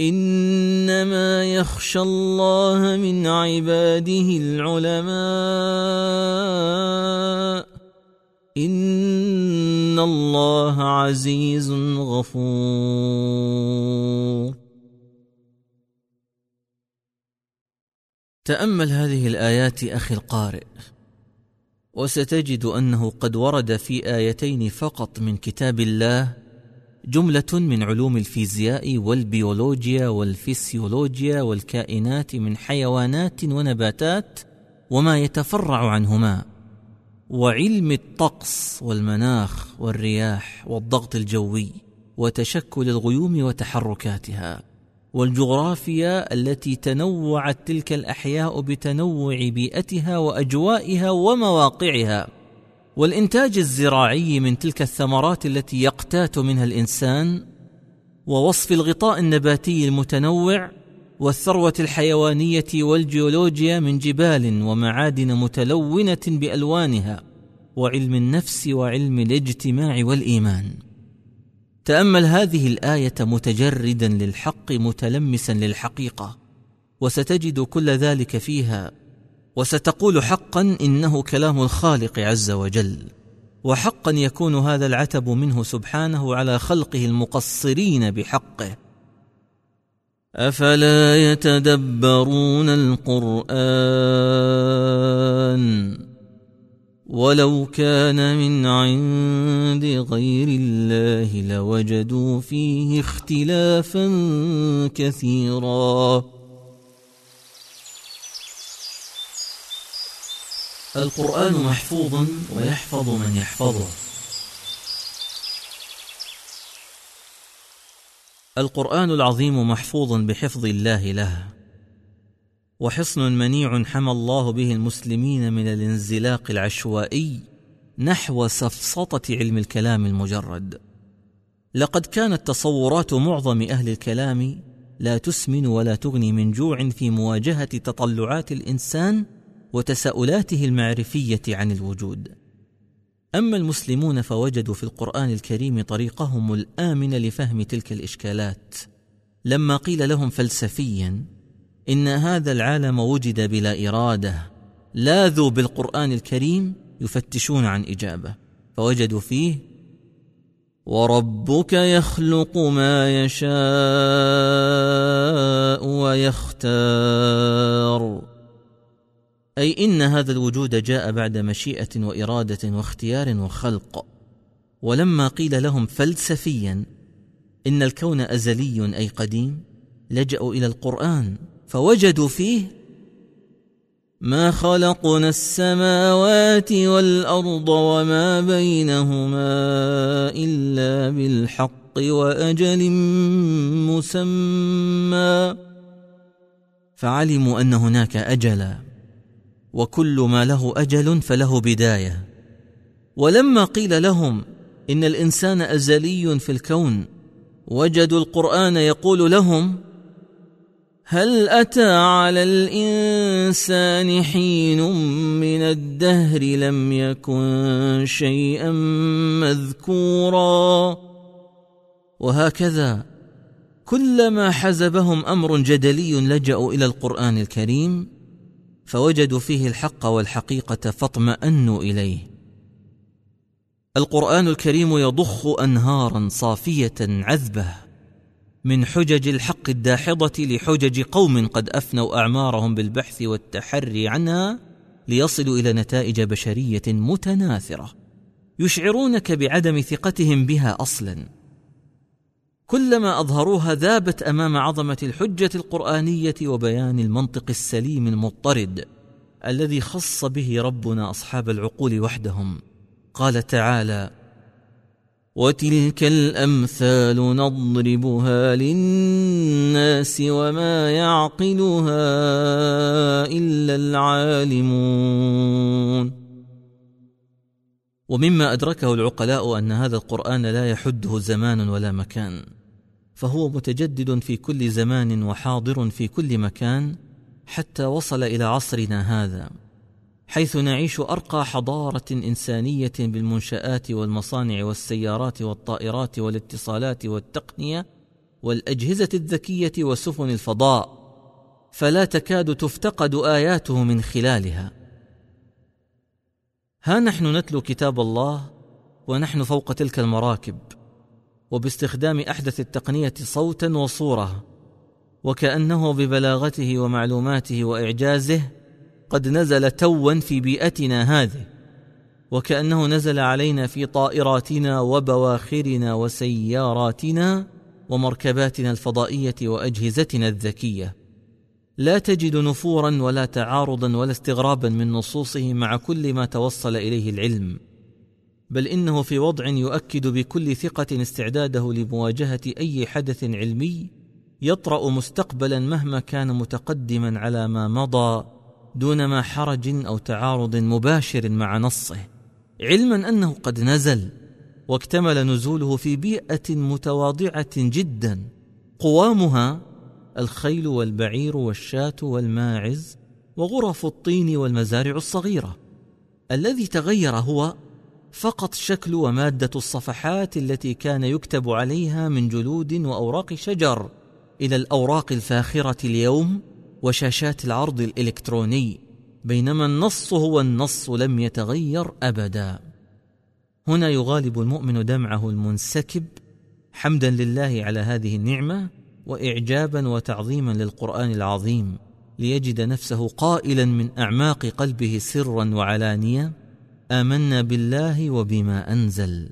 إنما يخشى الله من عباده العلماء. إن الله عزيز غفور. تأمل هذه الآيات أخي القارئ وستجد أنه قد ورد في آيتين فقط من كتاب الله جملة من علوم الفيزياء والبيولوجيا والفسيولوجيا والكائنات من حيوانات ونباتات وما يتفرع عنهما وعلم الطقس والمناخ والرياح والضغط الجوي وتشكل الغيوم وتحركاتها والجغرافيا التي تنوعت تلك الأحياء بتنوع بيئتها وأجوائها ومواقعها. والإنتاج الزراعي من تلك الثمرات التي يقتات منها الإنسان ووصف الغطاء النباتي المتنوع والثروة الحيوانية والجيولوجيا من جبال ومعادن متلونة بألوانها وعلم النفس وعلم الاجتماع والإيمان. تأمل هذه الآية متجردا للحق متلمسا للحقيقة وستجد كل ذلك فيها وستقول حقا إنه كلام الخالق عز وجل وحقا يكون هذا العتب منه سبحانه على خلقه المقصرين بحقه. أفلا يتدبرون القرآن؟ ولو كان من عند غير الله لوجدوا فيه اختلافا كثيرا. القرآن محفوظ ويحفظ من يحفظه. القرآن العظيم محفوظ بحفظ الله له وحصن منيع حمى الله به المسلمين من الانزلاق العشوائي نحو سفسطة علم الكلام المجرد. لقد كانت تصورات معظم أهل الكلام لا تسمن ولا تغني من جوع في مواجهة تطلعات الإنسان وتساؤلاته المعرفية عن الوجود. أما المسلمون فوجدوا في القرآن الكريم طريقهم الآمن لفهم تلك الإشكالات. لما قيل لهم فلسفيا إن هذا العالم وجد بلا إرادة لاذوا بالقرآن الكريم يفتشون عن إجابة. فوجدوا فيه وربك يخلق ما يشاء ويختار. أي إن هذا الوجود جاء بعد مشيئة وإرادة واختيار وخلق. ولما قيل لهم فلسفيا إن الكون أزلي أي قديم لجأوا إلى القرآن فوجدوا فيه ما خلقنا السماوات والأرض وما بينهما إلا بالحق وأجل مسمى. فعلموا أن هناك اجلا. وكل ما له أجل فله بداية. ولما قيل لهم إن الإنسان أزلي في الكون وجدوا القرآن يقول لهم هل أتى على الإنسان حين من الدهر لم يكن شيئا مذكورا؟ وهكذا كلما حزبهم أمر جدلي لجأوا إلى القرآن الكريم. فوجدوا فيه الحق والحقيقة فاطمأنوا إليه. القرآن الكريم يضخ انهارا صافية عذبة من حجج الحق الداحضة لحجج قوم قد أفنوا أعمارهم بالبحث والتحري عنها ليصلوا إلى نتائج بشرية متناثرة يشعرونك بعدم ثقتهم بها أصلا. كلما أظهروها ذابت أمام عظمة الحجة القرآنية وبيان المنطق السليم المضطرد الذي خص به ربنا أصحاب العقول وحدهم. قال تعالى وتلك الأمثال نضربها للناس وما يعقلها إلا العالمون. ومما أدركه العقلاء أن هذا القرآن لا يحده زمان ولا مكان. فهو متجدد في كل زمان وحاضر في كل مكان حتى وصل إلى عصرنا هذا حيث نعيش أرقى حضارة إنسانية بالمنشآت والمصانع والسيارات والطائرات والاتصالات والتقنية والأجهزة الذكية وسفن الفضاء فلا تكاد تفتقد آياته من خلالها. ها نحن نتلو كتاب الله ونحن فوق تلك المراكب. وباستخدام أحدث التقنية صوتا وصورة وكأنه ببلاغته ومعلوماته وإعجازه قد نزل توا في بيئتنا هذه وكأنه نزل علينا في طائراتنا وبواخرنا وسياراتنا ومركباتنا الفضائية وأجهزتنا الذكية. لا تجد نفورا ولا تعارضا ولا استغرابا من نصوصه مع كل ما توصل إليه العلم. بل إنه في وضع يؤكد بكل ثقة استعداده لمواجهة أي حدث علمي يطرأ مستقبلا مهما كان متقدما على ما مضى دون ما حرج أو تعارض مباشر مع نصه. علما أنه قد نزل واكتمل نزوله في بيئة متواضعة جدا. قوامها الخيل والبعير والشاة والماعز وغرف الطين والمزارع الصغيرة. الذي تغير هو فقط شكل ومادة الصفحات التي كان يكتب عليها من جلود وأوراق شجر إلى الأوراق الفاخرة اليوم وشاشات العرض الإلكتروني بينما النص هو النص لم يتغير أبدا. هنا يغالب المؤمن دمعه المنسكب حمدا لله على هذه النعمة وإعجابا وتعظيما للقرآن العظيم ليجد نفسه قائلا من أعماق قلبه سرا وعلانية آمنا بالله وبما أنزل.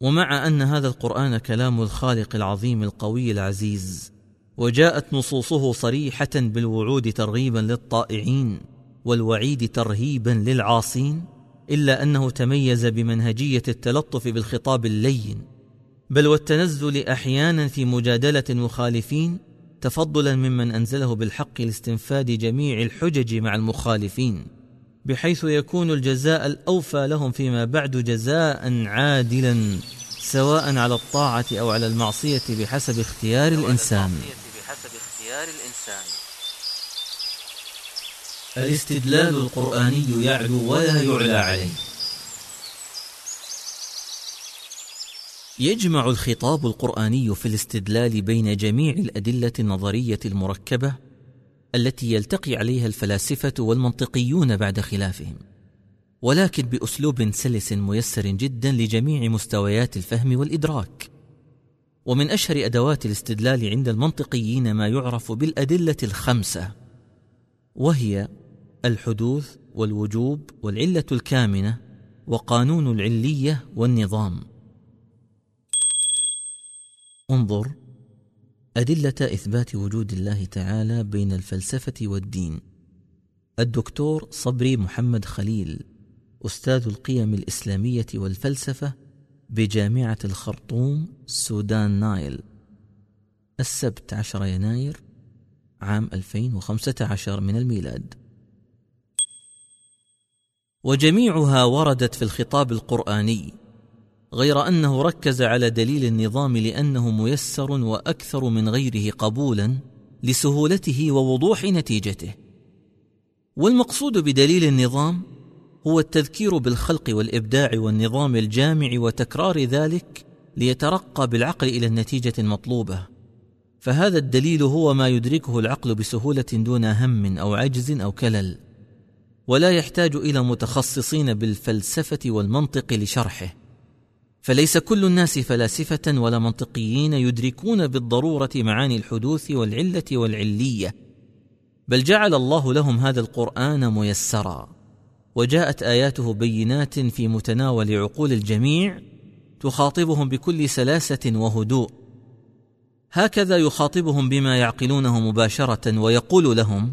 ومع أن هذا القرآن كلام الخالق العظيم القوي العزيز وجاءت نصوصه صريحة بالوعود ترغيبا للطائعين والوعيد ترهيبا للعاصين إلا أنه تميز بمنهجية التلطف بالخطاب اللين بل والتنزل أحيانا في مجادلة المخالفين تفضلا ممن أنزله بالحق لاستنفاد جميع الحجج مع المخالفين. بحيث يكون الجزاء الأوفى لهم فيما بعد جزاء عادلا سواء على الطاعة أو على المعصية بحسب اختيار الإنسان. الاستدلال القرآني يعلو ولا يعلى عليه. يجمع الخطاب القرآني في الاستدلال بين جميع الأدلة النظرية المركبة التي يلتقي عليها الفلاسفة والمنطقيون بعد خلافهم. ولكن بأسلوب سلس ميسر جدا لجميع مستويات الفهم والإدراك. ومن أشهر أدوات الاستدلال عند المنطقيين ما يعرف بالأدلة الخمسة وهي الحدوث والوجوب والعلة الكامنة وقانون العلية والنظام. انظر أدلة إثبات وجود الله تعالى بين الفلسفة والدين. الدكتور صبري محمد خليل أستاذ القيم الإسلامية والفلسفة بجامعة الخرطوم سودان نايل. السبت عشر يناير عام 2015 من الميلاد. وجميعها وردت في الخطاب القرآني غير أنه ركز على دليل النظام لأنه ميسر وأكثر من غيره قبولا لسهولته ووضوح نتيجته. والمقصود بدليل النظام هو التذكير بالخلق والإبداع والنظام الجامع وتكرار ذلك ليترقى بالعقل إلى النتيجة المطلوبة. فهذا الدليل هو ما يدركه العقل بسهولة دون هم أو عجز أو كلل ولا يحتاج إلى متخصصين بالفلسفة والمنطق لشرحه. فليس كل الناس فلاسفة ولا منطقيين يدركون بالضرورة معاني الحدوث والعلة والعلية. بل جعل الله لهم هذا القرآن ميسرا. وجاءت آياته بينات في متناول عقول الجميع تخاطبهم بكل سلاسة وهدوء. هكذا يخاطبهم بما يعقلونه مباشرة ويقول لهم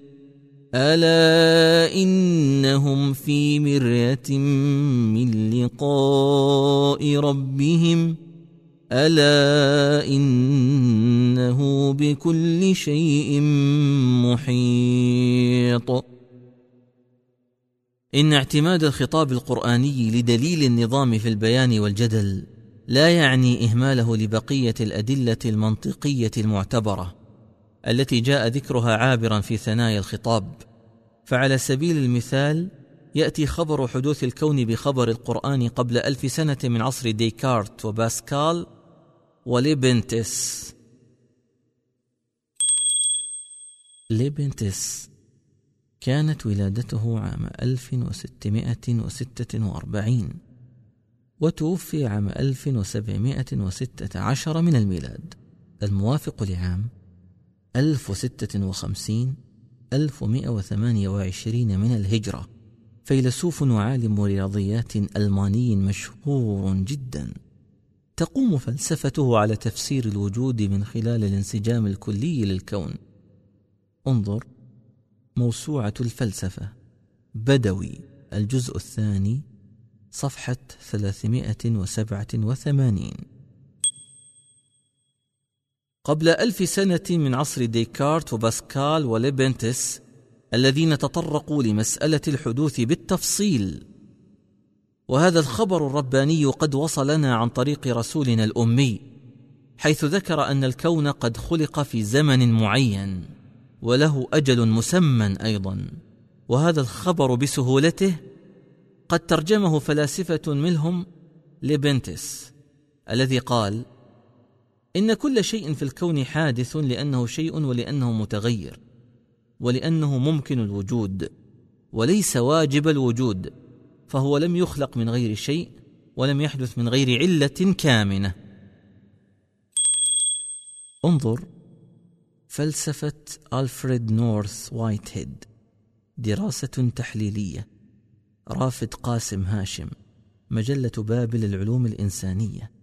ألا إنهم في مرية من لقاء ربهم ألا إنه بكل شيء محيط. إن اعتماد الخطاب القرآني لدليل النظام في البيان والجدل لا يعني إهماله لبقية الأدلة المنطقية المعتبرة. التي جاء ذكرها عابرا في ثنايا الخطاب. فعلى سبيل المثال يأتي خبر حدوث الكون بخبر القرآن قبل ألف سنة من عصر ديكارت وباسكال وليبنتس. ليبنتس كانت ولادته عام 1646 وتوفي عام 1716 من الميلاد. الموافق لعام 1056 1128 من الهجرة. فيلسوف وعالم رياضيات ألماني مشهور جدا. تقوم فلسفته على تفسير الوجود من خلال الانسجام الكلي للكون. انظر موسوعة الفلسفة. بدوي الجزء الثاني صفحة 387 قبل ألف سنة من عصر ديكارت وباسكال وليبنتس الذين تطرقوا لمسألة الحدوث بالتفصيل. وهذا الخبر الرباني قد وصلنا عن طريق رسولنا الأمي حيث ذكر أن الكون قد خلق في زمن معين وله أجل مسمى أيضا. وهذا الخبر بسهولته قد ترجمه فلاسفة منهم لبنتس الذي قال إن كل شيء في الكون حادث لأنه شيء ولأنه متغير ولأنه ممكن الوجود وليس واجب الوجود فهو لم يخلق من غير شيء ولم يحدث من غير علة كامنة. انظر فلسفة ألفريد نورث وايتهيد دراسة تحليلية. رافد قاسم هاشم مجلة بابل العلوم الإنسانية.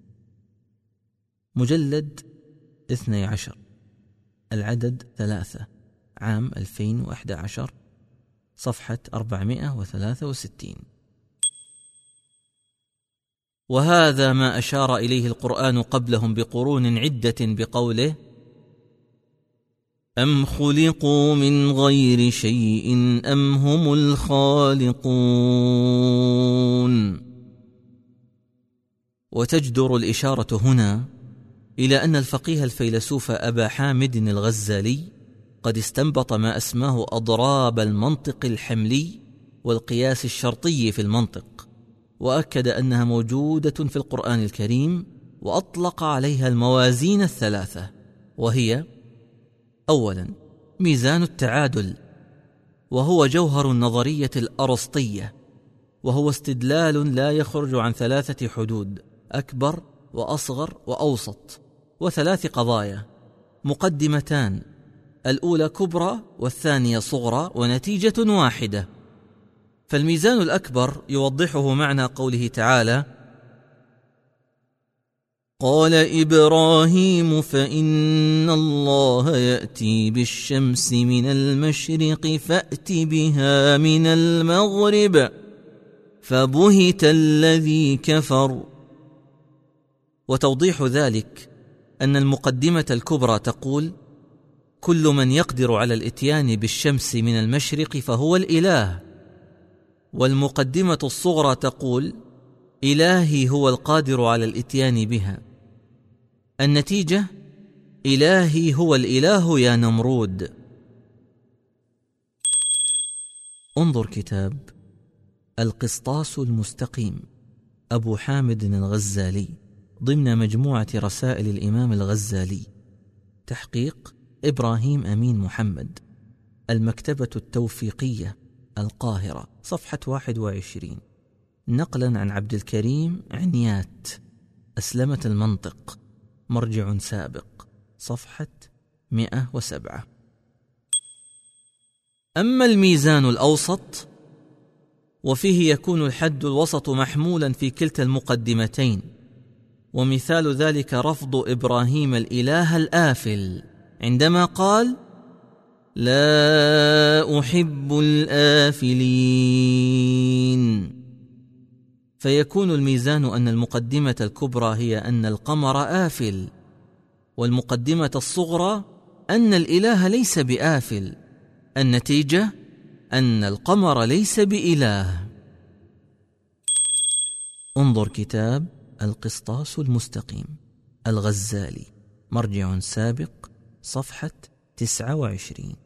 مجلد اثني عشر. العدد ثلاثة. عام 2011 صفحة 463 وهذا ما أشار إليه القرآن قبلهم بقرون عدة بقوله أم خلقوا من غير شيء أم هم الخالقون؟ وتجدر الإشارة هنا إلى أن الفقيه الفيلسوف أبا حامد الغزالي قد استنبط ما أسماه أضراب المنطق الحملي والقياس الشرطي في المنطق وأكد أنها موجودة في القرآن الكريم وأطلق عليها الموازين الثلاثة وهي أولا ميزان التعادل وهو جوهر النظرية الأرسطية وهو استدلال لا يخرج عن ثلاثة حدود أكبر وأصغر وأوسط. وثلاث قضايا. مقدمتان الأولى كبرى والثانية صغرى ونتيجة واحدة. فالميزان الأكبر يوضحه معنى قوله تعالى قال إبراهيم فإن الله يأتي بالشمس من المشرق فأت بها من المغرب فبهت الذي كفر. وتوضيح ذلك أن المقدمة الكبرى تقول كل من يقدر على الإتيان بالشمس من المشرق فهو الإله. والمقدمة الصغرى تقول إلهي هو القادر على الإتيان بها. النتيجة إلهي هو الإله يا نمرود. انظر كتاب القسطاس المستقيم أبو حامد الغزالي. ضمن مجموعة رسائل الإمام الغزالي. تحقيق إبراهيم أمين محمد. المكتبة التوفيقية القاهرة صفحة 21 نقلا عن عبد الكريم عنيات. أسلمة المنطق. مرجع سابق. صفحة 107 أما الميزان الأوسط وفيه يكون الحد الوسط محمولا في كلتا المقدمتين. ومثال ذلك رفض إبراهيم الإله الآفل. عندما قال لا أحب الآفلين. فيكون الميزان أن المقدمة الكبرى هي أن القمر آفل والمقدمة الصغرى أن الإله ليس بآفل. النتيجة أن القمر ليس بإله. انظر كتاب القسطاس المستقيم. الغزالي. مرجع سابق صفحة 29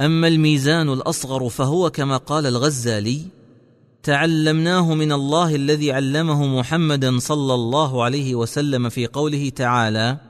أما الميزان الأصغر فهو كما قال الغزالي تعلمناه من الله الذي علمه محمدا صلى الله عليه وسلم في قوله تعالى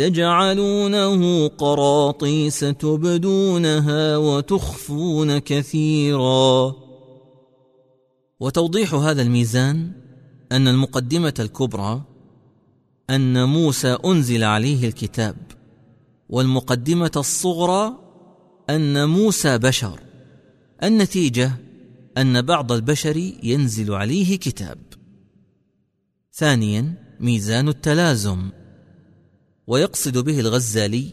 تجعلونه قراطيس تبدونها وتخفون كثيرا. وتوضيح هذا الميزان أن المقدمة الكبرى أن موسى أنزل عليه الكتاب والمقدمة الصغرى أن موسى بشر. النتيجة أن بعض البشر ينزل عليه كتاب. ثانيا ميزان التلازم. ويقصد به الغزالي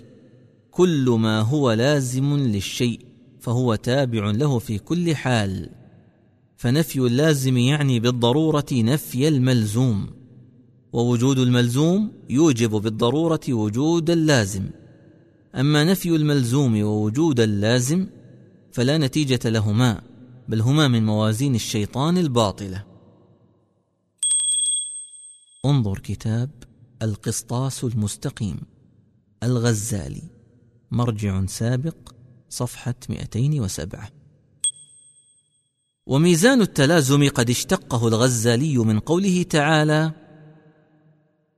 كل ما هو لازم للشيء فهو تابع له في كل حال. فنفي اللازم يعني بالضرورة نفي الملزوم. ووجود الملزوم يوجب بالضرورة وجود اللازم. أما نفي الملزوم ووجود اللازم فلا نتيجة لهما بل هما من موازين الشيطان الباطلة. انظر كتاب القسطاس المستقيم. الغزالي. مرجع سابق صفحة 207 وميزان التلازم قد اشتقه الغزالي من قوله تعالى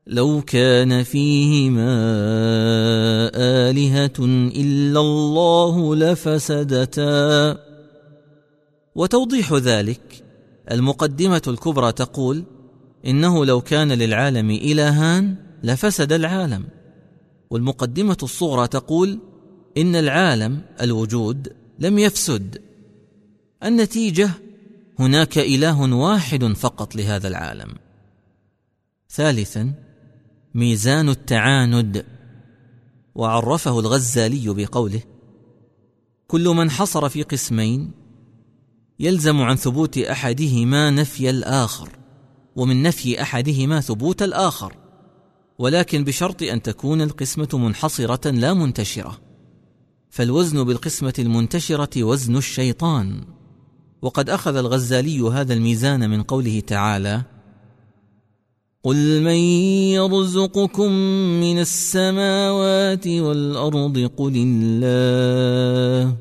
لو كان فيهما آلهة إلا الله لفسدتا. وتوضيح ذلك المقدمة الكبرى تقول إنه لو كان للعالم إلهان لفسد العالم. والمقدمة الصغرى تقول إن العالم الوجود لم يفسد. النتيجة هناك إله واحد فقط لهذا العالم. ثالثا ميزان التعاند. وعرفه الغزالي بقوله كل من حصر في قسمين يلزم عن ثبوت أحدهما نفي الآخر. ومن نفي أحدهما ثبوت الآخر ولكن بشرط أن تكون القسمة منحصرة لا منتشرة فالوزن بالقسمة المنتشرة وزن الشيطان. وقد أخذ الغزالي هذا الميزان من قوله تعالى قل من يرزقكم من السماوات والارض قل الله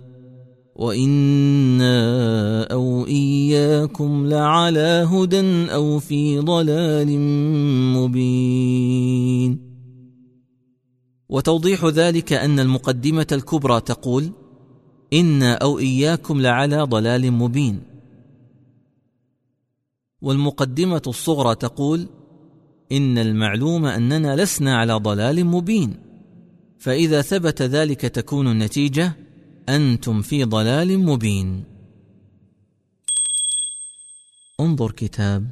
وأنا أو اياكم لعلى هدى أو في ضلال مبين وتوضيح ذلك أن المقدمة الكبرى تقول أنا أو اياكم لعلى ضلال مبين. والمقدمة الصغرى تقول ان المعلوم اننا لسنا على ضلال مبين. فإذا ثبت ذلك تكون النتيجه أنتم في ضلال مبين. انظر كتاب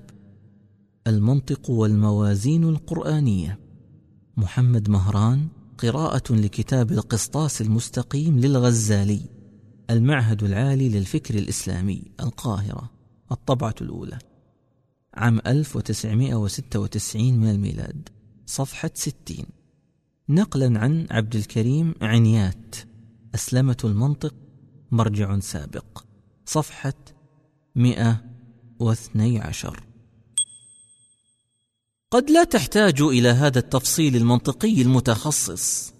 المنطق والموازين القرآنية. محمد مهران قراءة لكتاب القسطاس المستقيم للغزالي. المعهد العالي للفكر الإسلامي القاهرة. الطبعة الأولى. عام 1996 من الميلاد. صفحة 60 نقلا عن عبد الكريم عنيات. أسلمة المنطق مرجع سابق. صفحة 112 قد لا تحتاج إلى هذا التفصيل المنطقي المتخصص.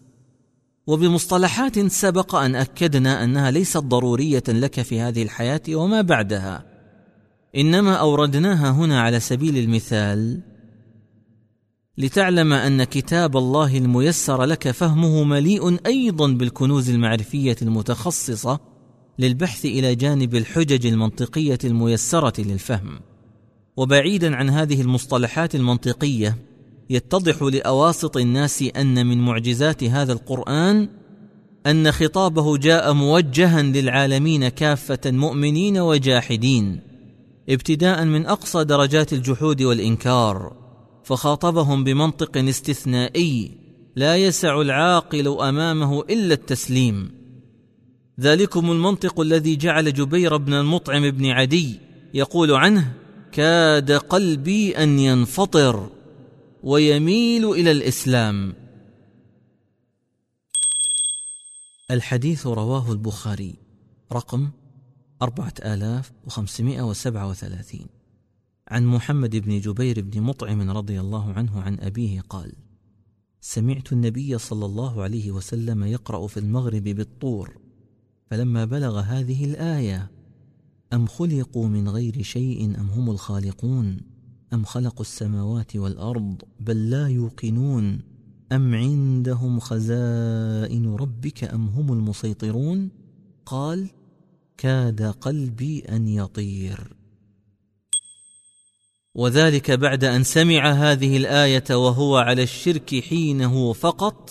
وبمصطلحات سبق أن أكدنا أنها ليست ضرورية لك في هذه الحياة وما بعدها. إنما أوردناها هنا على سبيل المثال لتعلم أن كتاب الله الميسر لك فهمه مليء أيضا بالكنوز المعرفية المتخصصة للبحث إلى جانب الحجج المنطقية الميسرة للفهم. وبعيدا عن هذه المصطلحات المنطقية يتضح لأواسط الناس أن من معجزات هذا القرآن أن خطابه جاء موجها للعالمين كافة مؤمنين وجاحدين ابتداء من أقصى درجات الجحود والإنكار. فخاطبهم بمنطق استثنائي لا يسع العاقل أمامه إلا التسليم. ذلكم المنطق الذي جعل جبير بن المطعم بن عدي يقول عنه كاد قلبي أن ينفطر ويميل إلى الإسلام. الحديث رواه البخاري رقم 4537 عن محمد بن جبير بن مطعم رضي الله عنه عن أبيه قال سمعت النبي صلى الله عليه وسلم يقرأ في المغرب بالطور فلما بلغ هذه الآية أم خلقوا من غير شيء أم هم الخالقون؟ أم خلقوا السماوات والأرض بل لا يوقنون؟ أم عندهم خزائن ربك أم هم المسيطرون؟ قال كاد قلبي أن يطير. وذلك بعد أن سمع هذه الآية وهو على الشرك حينه فقط؟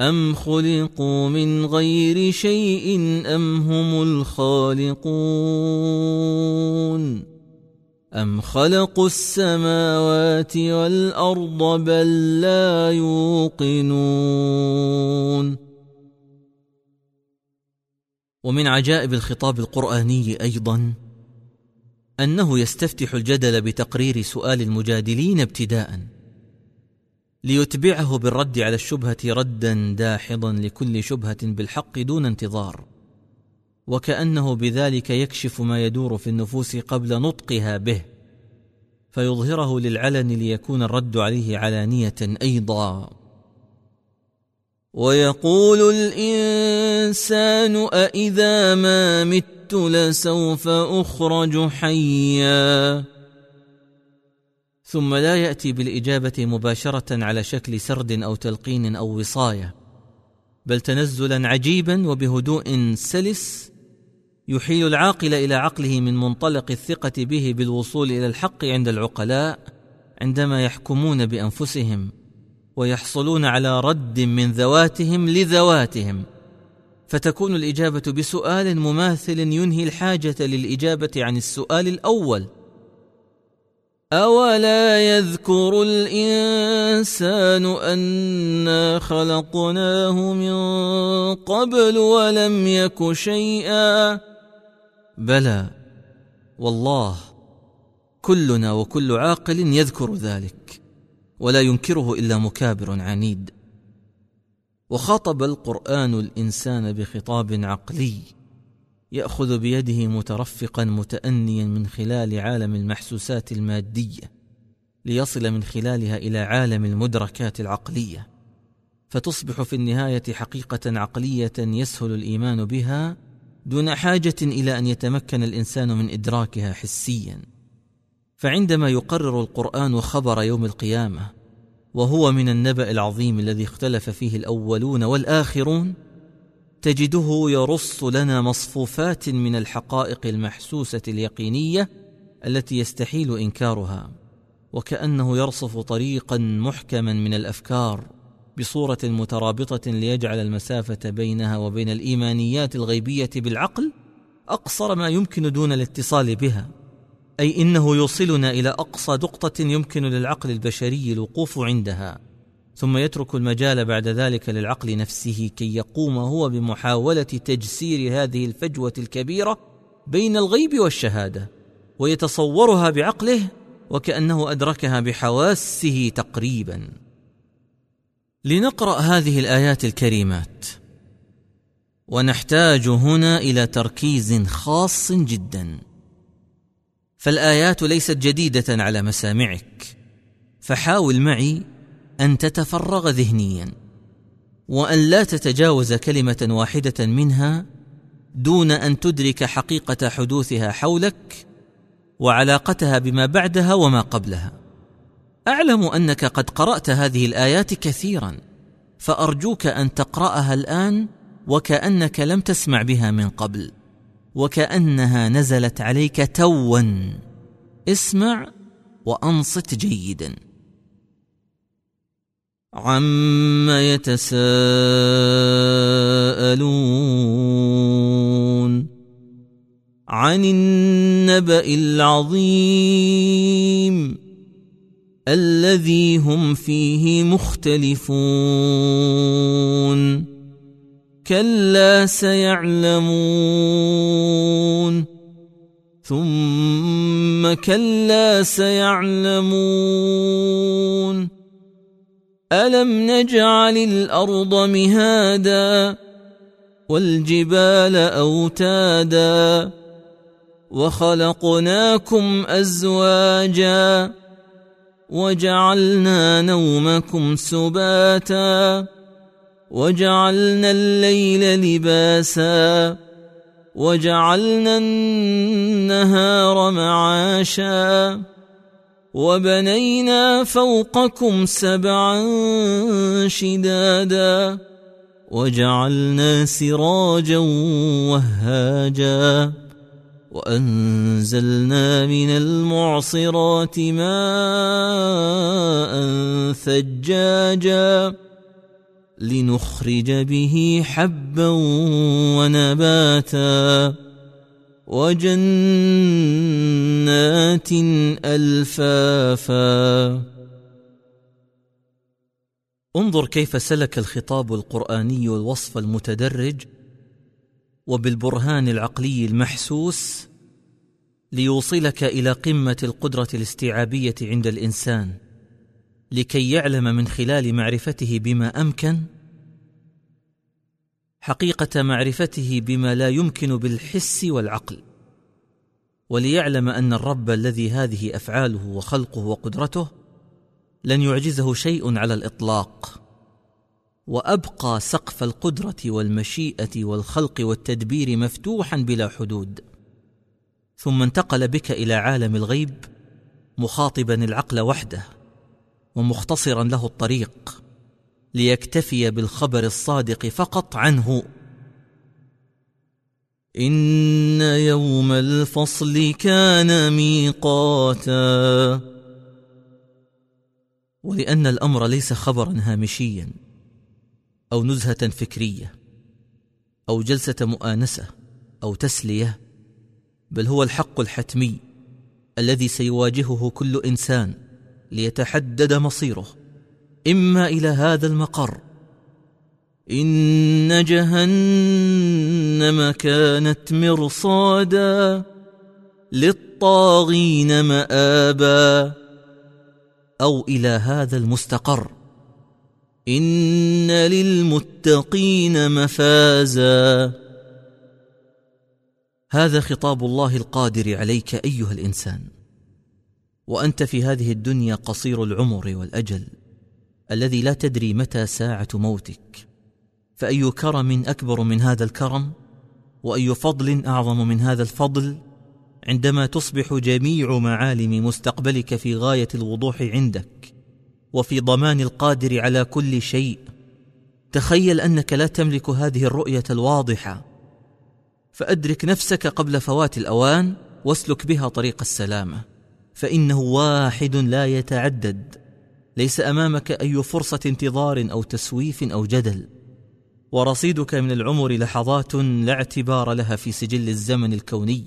أم خلقوا من غير شيء أم هم الخالقون؟ أم خلقوا السماوات والأرض بل لا يوقنون؟ ومن عجائب الخطاب القرآني أيضا أنه يستفتح الجدل بتقرير سؤال المجادلين ابتداء ليتبعه بالرد على الشبهة ردا داحضا لكل شبهة بالحق دون انتظار وكأنه بذلك يكشف ما يدور في النفوس قبل نطقها به فيظهره للعلن ليكون الرد عليه علانية أيضا. ويقول الإنسان أإذا ما مت لسوف أخرج حيا. ثم لا يأتي بالإجابة مباشرة على شكل سرد أو تلقين أو وصاية بل تنزلا عجيبا وبهدوء سلس يحيل العاقل إلى عقله من منطلق الثقة به بالوصول إلى الحق عند العقلاء عندما يحكمون بأنفسهم ويحصلون على رد من ذواتهم لذواتهم. فتكون الإجابة بسؤال مماثل ينهي الحاجة للإجابة عن السؤال الأول. أولا يذكر الإنسان أنا خلقناه من قبل ولم يك شيئا. بلى والله كلنا وكل عاقل يذكر ذلك ولا ينكره إلا مكابر عنيد. وخاطب القرآن الإنسان بخطاب عقلي يأخذ بيده مترفقا متانيا من خلال عالم المحسوسات المادية ليصل من خلالها إلى عالم المدركات العقلية. فتصبح في النهاية حقيقة عقلية يسهل الإيمان بها دون حاجة إلى أن يتمكن الإنسان من إدراكها حسيا. فعندما يقرر القرآن خبر يوم القيامة وهو من النبأ العظيم الذي اختلف فيه الأولون والآخرون تجده يرص لنا مصفوفات من الحقائق المحسوسة اليقينية التي يستحيل إنكارها وكأنه يرصف طريقا محكما من الأفكار بصورة مترابطة ليجعل المسافة بينها وبين الإيمانيات الغيبية بالعقل أقصر ما يمكن دون الاتصال بها. أي إنه يوصلنا إلى أقصى نقطه يمكن للعقل البشري الوقوف عندها ثم يترك المجال بعد ذلك للعقل نفسه كي يقوم هو بمحاولة تجسير هذه الفجوة الكبيرة بين الغيب والشهادة ويتصورها بعقله وكأنه أدركها بحواسه تقريبا. لنقرأ هذه الآيات الكريمات. ونحتاج هنا إلى تركيز خاص جدا. فالآيات ليست جديدة على مسامعك فحاول معي أن تتفرغ ذهنيا وأن لا تتجاوز كلمة واحدة منها دون أن تدرك حقيقة حدوثها حولك وعلاقتها بما بعدها وما قبلها. أعلم أنك قد قرأت هذه الآيات كثيرا فأرجوك أن تقرأها الآن وكأنك لم تسمع بها من قبل. وكأنها نزلت عليك توا. اسمع وأنصت جيدا. عم يتساءلون عن النبأ العظيم الذي هم فيه مختلفون. كلا سيعلمون ثم كلا سيعلمون ألم نجعل الأرض مهادا والجبال أوتادا وخلقناكم أزواجا وجعلنا نومكم سباتا وجعلنا الليل لباسا وجعلنا النهار معاشا وبنينا فوقكم سبعا شدادا وجعلنا سراجا وهاجا وأنزلنا من المعصرات ماء ثجاجا لنخرج به حبا ونباتا وجنات ألفافا. انظر كيف سلك الخطاب القرآني الوصف المتدرج وبالبرهان العقلي المحسوس ليوصلك إلى قمة القدرة الاستيعابية عند الإنسان. لكي يعلم من خلال معرفته بما أمكن حقيقة معرفته بما لا يمكن بالحس والعقل وليعلم أن الرب الذي هذه أفعاله وخلقه وقدرته لن يعجزه شيء على الإطلاق وأبقى سقف القدرة والمشيئة والخلق والتدبير مفتوحا بلا حدود. ثم انتقل بك إلى عالم الغيب مخاطبا العقل وحده. ومختصرا له الطريق ليكتفي بالخبر الصادق فقط عنه. إن يوم الفصل كان ميقاتا. ولأن الأمر ليس خبرا هامشيا أو نزهة فكرية أو جلسة مؤانسة أو تسلية بل هو الحق الحتمي الذي سيواجهه كل إنسان. ليتحدد مصيره. إما إلى هذا المقر. إن جهنم كانت مرصادا للطاغين مآبا. أو إلى هذا المستقر. إن للمتقين مفازا. هذا خطاب الله القادر عليك أيها الإنسان. وأنت في هذه الدنيا قصير العمر والأجل الذي لا تدري متى ساعة موتك. فأي كرم أكبر من هذا الكرم وأي فضل أعظم من هذا الفضل عندما تصبح جميع معالم مستقبلك في غاية الوضوح عندك وفي ضمان القادر على كل شيء. تخيل أنك لا تملك هذه الرؤية الواضحة. فأدرك نفسك قبل فوات الأوان واسلك بها طريق السلامة. فإنه واحد لا يتعدد. ليس أمامك أي فرصة انتظار أو تسويف أو جدل. ورصيدك من العمر لحظات لا اعتبار لها في سجل الزمن الكوني.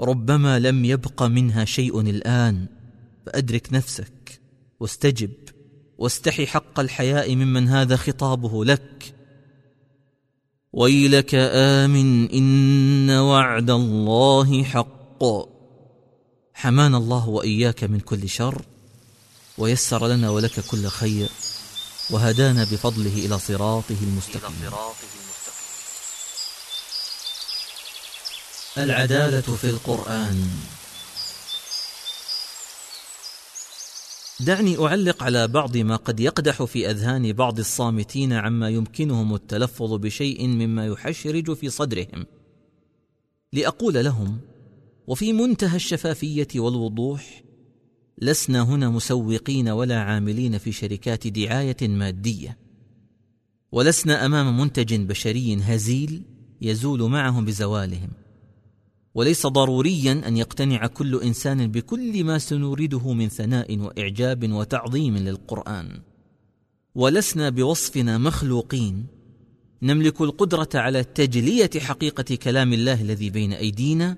ربما لم يبق منها شيء الآن. فأدرك نفسك واستجب. واستحي حق الحياء ممن هذا خطابه لك. ويلك آمن إن وعد الله حق. حمانا الله وإياك من كل شر ويسر لنا ولك كل خير وهدانا بفضله إلى صراطه المستقيم. العدالة في القرآن. دعني أعلق على بعض ما قد يقدح في أذهان بعض الصامتين عما يمكنهم التلفظ بشيء مما يحشرج في صدرهم. لأقول لهم وفي منتهى الشفافية والوضوح لسنا هنا مسوقين ولا عاملين في شركات دعاية مادية. ولسنا أمام منتج بشري هزيل يزول معهم بزوالهم. وليس ضروريا أن يقتنع كل إنسان بكل ما سنورده من ثناء وإعجاب وتعظيم للقرآن. ولسنا بوصفنا مخلوقين نملك القدرة على تجلية حقيقة كلام الله الذي بين أيدينا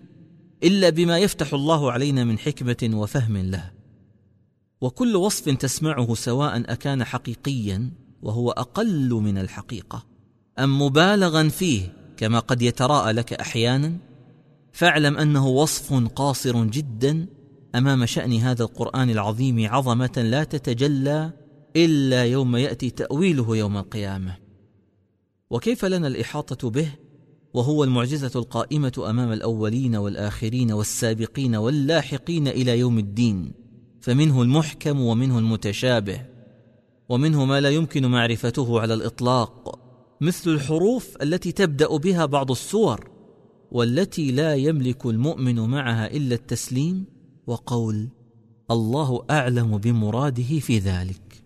إلا بما يفتح الله علينا من حكمة وفهم له. وكل وصف تسمعه سواء أكان حقيقيا وهو أقل من الحقيقة أم مبالغا فيه كما قد يتراءى لك أحيانا فاعلم أنه وصف قاصر جدا أمام شأن هذا القرآن العظيم عظمة لا تتجلى إلا يوم يأتي تأويله يوم القيامة. وكيف لنا الإحاطة به؟ وهو المعجزة القائمة أمام الأولين والآخرين والسابقين واللاحقين إلى يوم الدين فمنه المحكم ومنه المتشابه ومنه ما لا يمكن معرفته على الإطلاق مثل الحروف التي تبدأ بها بعض السور والتي لا يملك المؤمن معها إلا التسليم وقول الله أعلم بمراده في ذلك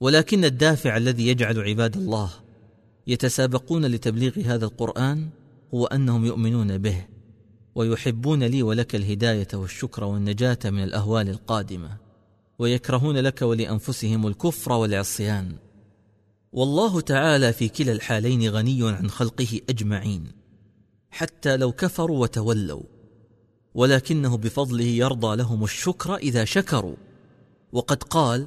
ولكن الدافع الذي يجعل عباد الله يتسابقون لتبليغ هذا القرآن هو أنهم يؤمنون به ويحبون لي ولك الهداية والشكر والنجاة من الأهوال القادمة ويكرهون لك ولأنفسهم الكفر والعصيان. والله تعالى في كلا الحالين غني عن خلقه أجمعين حتى لو كفروا وتولوا ولكنه بفضله يرضى لهم الشكر إذا شكروا. وقد قال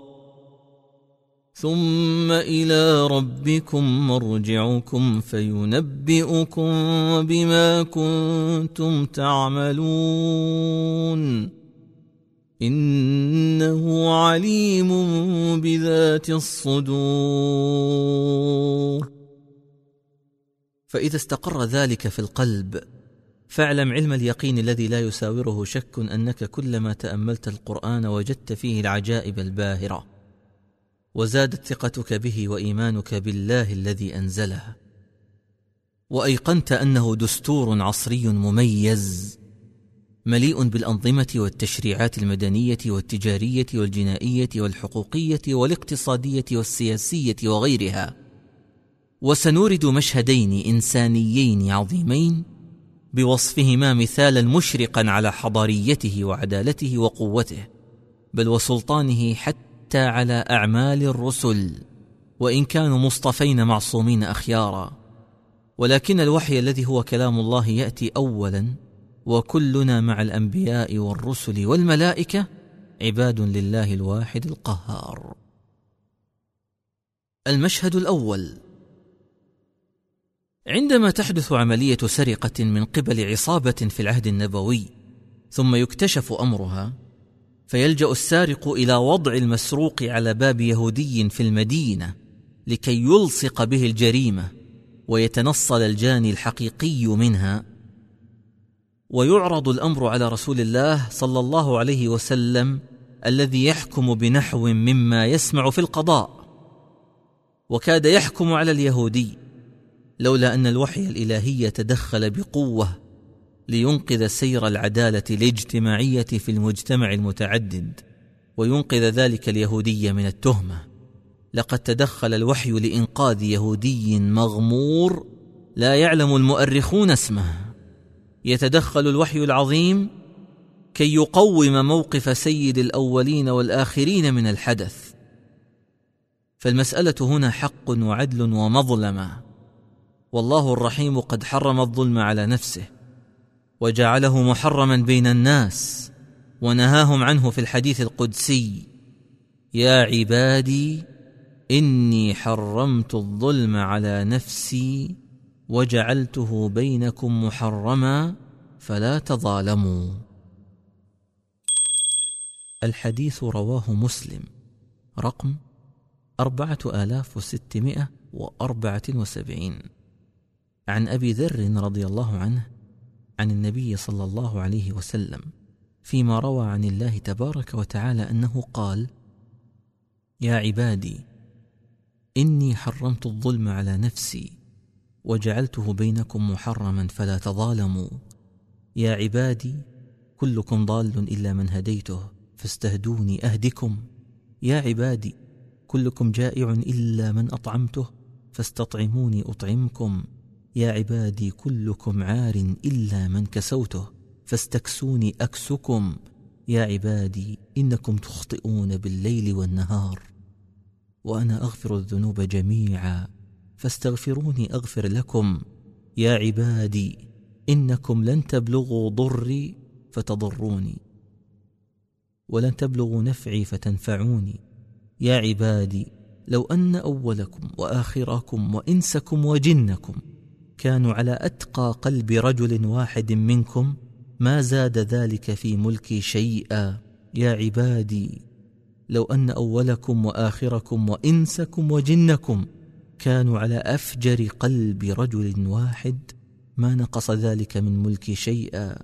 ثم إلى ربكم مرجعكم فينبئكم بما كنتم تعملون. إنه عليم بذات الصدور. فإذا استقر ذلك في القلب فاعلم علم اليقين الذي لا يساوره شك أنك كلما تأملت القرآن وجدت فيه العجائب الباهرة. وزادت ثقتك به وإيمانك بالله الذي أنزله. وأيقنت أنه دستور عصري مميز مليء بالأنظمة والتشريعات المدنية والتجارية والجنائية والحقوقية والاقتصادية والسياسية وغيرها. وسنورد مشهدين إنسانيين عظيمين بوصفهما مثالا مشرقا على حضاريته وعدالته وقوته بل وسلطانه حتى على أعمال الرسل وإن كانوا مصطفين معصومين أخيارا. ولكن الوحي الذي هو كلام الله يأتي اولا وكلنا مع الأنبياء والرسل والملائكة عباد لله الواحد القهار. المشهد الأول. عندما تحدث عملية سرقة من قبل عصابة في العهد النبوي ثم يكتشف أمرها فيلجأ السارق إلى وضع المسروق على باب يهودي في المدينة لكي يلصق به الجريمة ويتنصل الجاني الحقيقي منها. ويعرض الأمر على رسول الله صلى الله عليه وسلم الذي يحكم بنحو مما يسمع في القضاء. وكاد يحكم على اليهودي لولا أن الوحي الإلهي تدخل بقوة لينقذ سير العدالة الاجتماعية في المجتمع المتعدد وينقذ ذلك اليهودي من التهمة. لقد تدخل الوحي لإنقاذ يهودي مغمور لا يعلم المؤرخون اسمه. يتدخل الوحي العظيم كي يقوم موقف سيد الأولين والآخرين من الحدث. فالمسألة هنا حق وعدل ومظلمة. والله الرحيم قد حرم الظلم على نفسه. وجعله محرما بين الناس ونهاهم عنه في الحديث القدسي. يا عبادي إني حرمت الظلم على نفسي وجعلته بينكم محرما فلا تظالموا. الحديث رواه مسلم رقم أربعة آلاف وستمائة وأربعة وسبعين. عن أبي ذر رضي الله عنه عن النبي صلى الله عليه وسلم فيما روى عن الله تبارك وتعالى أنه قال يا عبادي إني حرمت الظلم على نفسي وجعلته بينكم محرما فلا تظالموا. يا عبادي كلكم ضال إلا من هديته فاستهدوني أهدكم. يا عبادي كلكم جائع إلا من أطعمته فاستطعموني أطعمكم. يا عبادي كلكم عار إلا من كسوته فاستكسوني أكسكم. يا عبادي إنكم تخطئون بالليل والنهار. وأنا أغفر الذنوب جميعا فاستغفروني أغفر لكم. يا عبادي إنكم لن تبلغوا ضري فتضروني ولن تبلغوا نفعي فتنفعوني. يا عبادي لو أن أولكم واخركم وإنسكم وجنكم كانوا على أتقى قلب رجل واحد منكم ما زاد ذلك في ملكي شيئا. يا عبادي لو أن أولكم وآخركم وإنسكم وجنكم كانوا على أفجر قلب رجل واحد ما نقص ذلك من ملكي شيئا.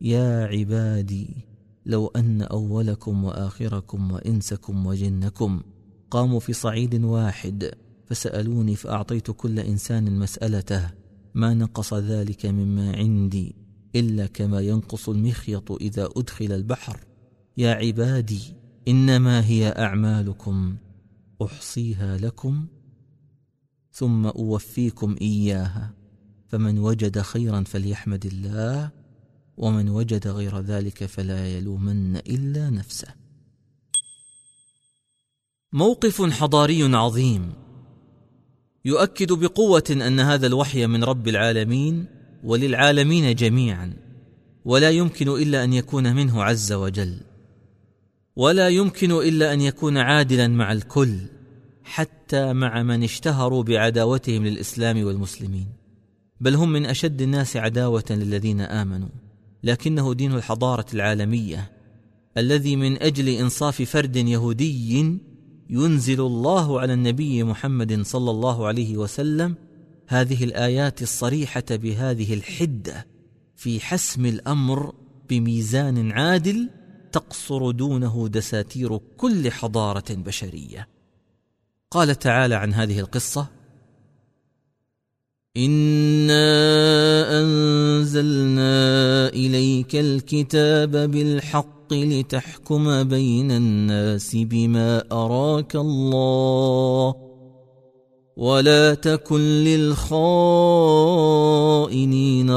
يا عبادي لو أن أولكم وآخركم وإنسكم وجنكم قاموا في صعيد واحد فسألوني فأعطيت كل إنسان مسألته. ما نقص ذلك مما عندي إلا كما ينقص المخيط إذا أدخل البحر. يا عبادي إنما هي أعمالكم أحصيها لكم ثم أوفيكم إياها. فمن وجد خيرا فليحمد الله ومن وجد غير ذلك فلا يلومن إلا نفسه. موقف حضاري عظيم. يؤكد بقوة أن هذا الوحي من رب العالمين وللعالمين جميعا ولا يمكن إلا أن يكون منه عز وجل ولا يمكن إلا أن يكون عادلا مع الكل حتى مع من اشتهروا بعداوتهم للإسلام والمسلمين. بل هم من أشد الناس عداوة للذين آمنوا لكنه دين الحضارة العالمية الذي من أجل إنصاف فرد يهودي ينزل الله على النبي محمد صلى الله عليه وسلم هذه الآيات الصريحة بهذه الحدة في حسم الأمر بميزان عادل تقصر دونه دساتير كل حضارة بشرية. قال تعالى عن هذه القصة انا انزلنا اليك الكتاب بالحق لتحكم بين الناس بما أراك الله. ولا تكن للخائنين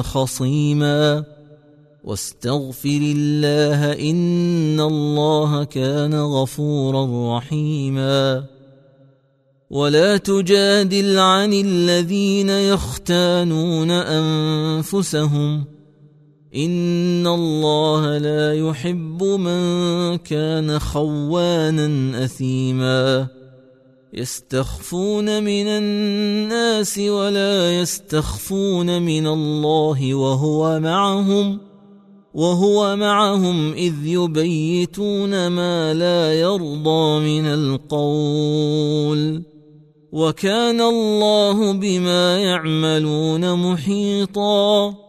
خصيما. واستغفر الله إن الله كان غفورا رحيما. ولا تجادل عن الذين يختانون أنفسهم. ان الله لا يحب من كان خوانا اثيما يستخفون من الناس ولا يستخفون من الله وهو معهم وهو معهم اذ يبيتون ما لا يرضى من القول وكان الله بما يعملون محيطا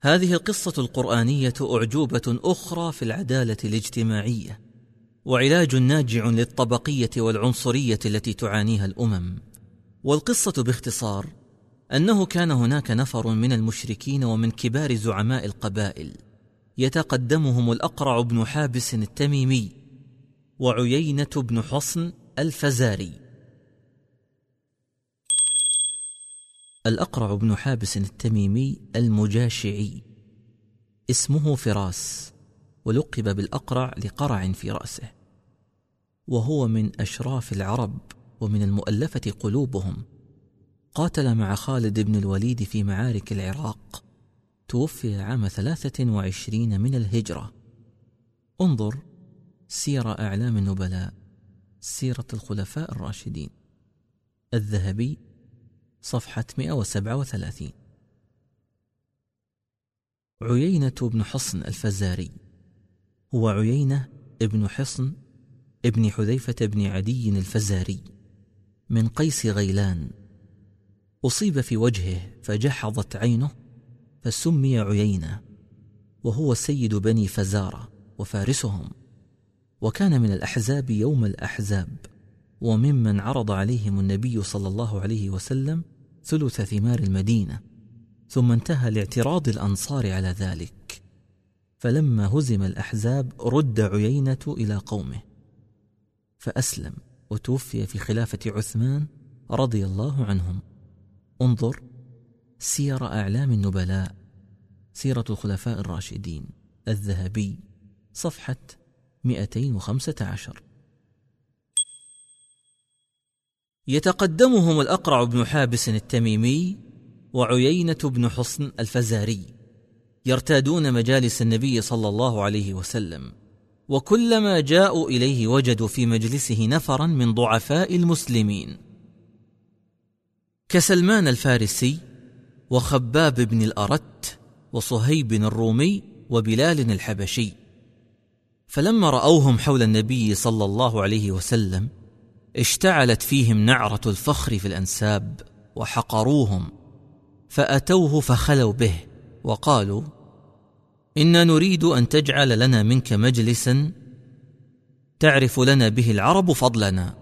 هذه القصة القرآنية أعجوبة أخرى في العدالة الاجتماعية وعلاج ناجع للطبقية والعنصرية التي تعانيها الأمم. والقصة باختصار أنه كان هناك نفر من المشركين ومن كبار زعماء القبائل يتقدمهم الأقرع بن حابس التميمي وعيينة بن حصن الفزاري. الأقرع بن حابس التميمي المجاشعي. اسمه فراس ولقب بالأقرع لقرع في رأسه. وهو من أشراف العرب ومن المؤلفة قلوبهم. قاتل مع خالد بن الوليد في معارك العراق. توفي عام ثلاثة وعشرين من الهجرة. انظر سير أعلام النبلاء سيرة الخلفاء الراشدين. الذهبي صفحة 137 عيينة بن حصن الفزاري. هو عيينة ابن حصن ابن حذيفة بن عدي الفزاري من قيس غيلان. أصيب في وجهه فجحظت عينه فسمي عيينة وهو سيد بني فزارة وفارسهم وكان من الأحزاب يوم الأحزاب. وممن عرض عليهم النبي صلى الله عليه وسلم ثلث ثمار المدينة ثم انتهى لاعتراض الأنصار على ذلك. فلما هزم الأحزاب رد عيينة إلى قومه فأسلم وتوفي في خلافة عثمان رضي الله عنهم. انظر سير أعلام النبلاء سيرة الخلفاء الراشدين الذهبي صفحة 215 يتقدمهم الأقرع بن حابس التميمي وعيينة بن حصن الفزاري يرتادون مجالس النبي صلى الله عليه وسلم وكلما جاءوا إليه وجدوا في مجلسه نفرا من ضعفاء المسلمين. كسلمان الفارسي وخباب بن الأرت وصهيب الرومي وبلال الحبشي فلما رأوهم حول النبي صلى الله عليه وسلم اشتعلت فيهم نعرة الفخر في الأنساب وحقروهم فأتوه فخلوا به وقالوا إنا نريد أن تجعل لنا منك مجلسا تعرف لنا به العرب فضلنا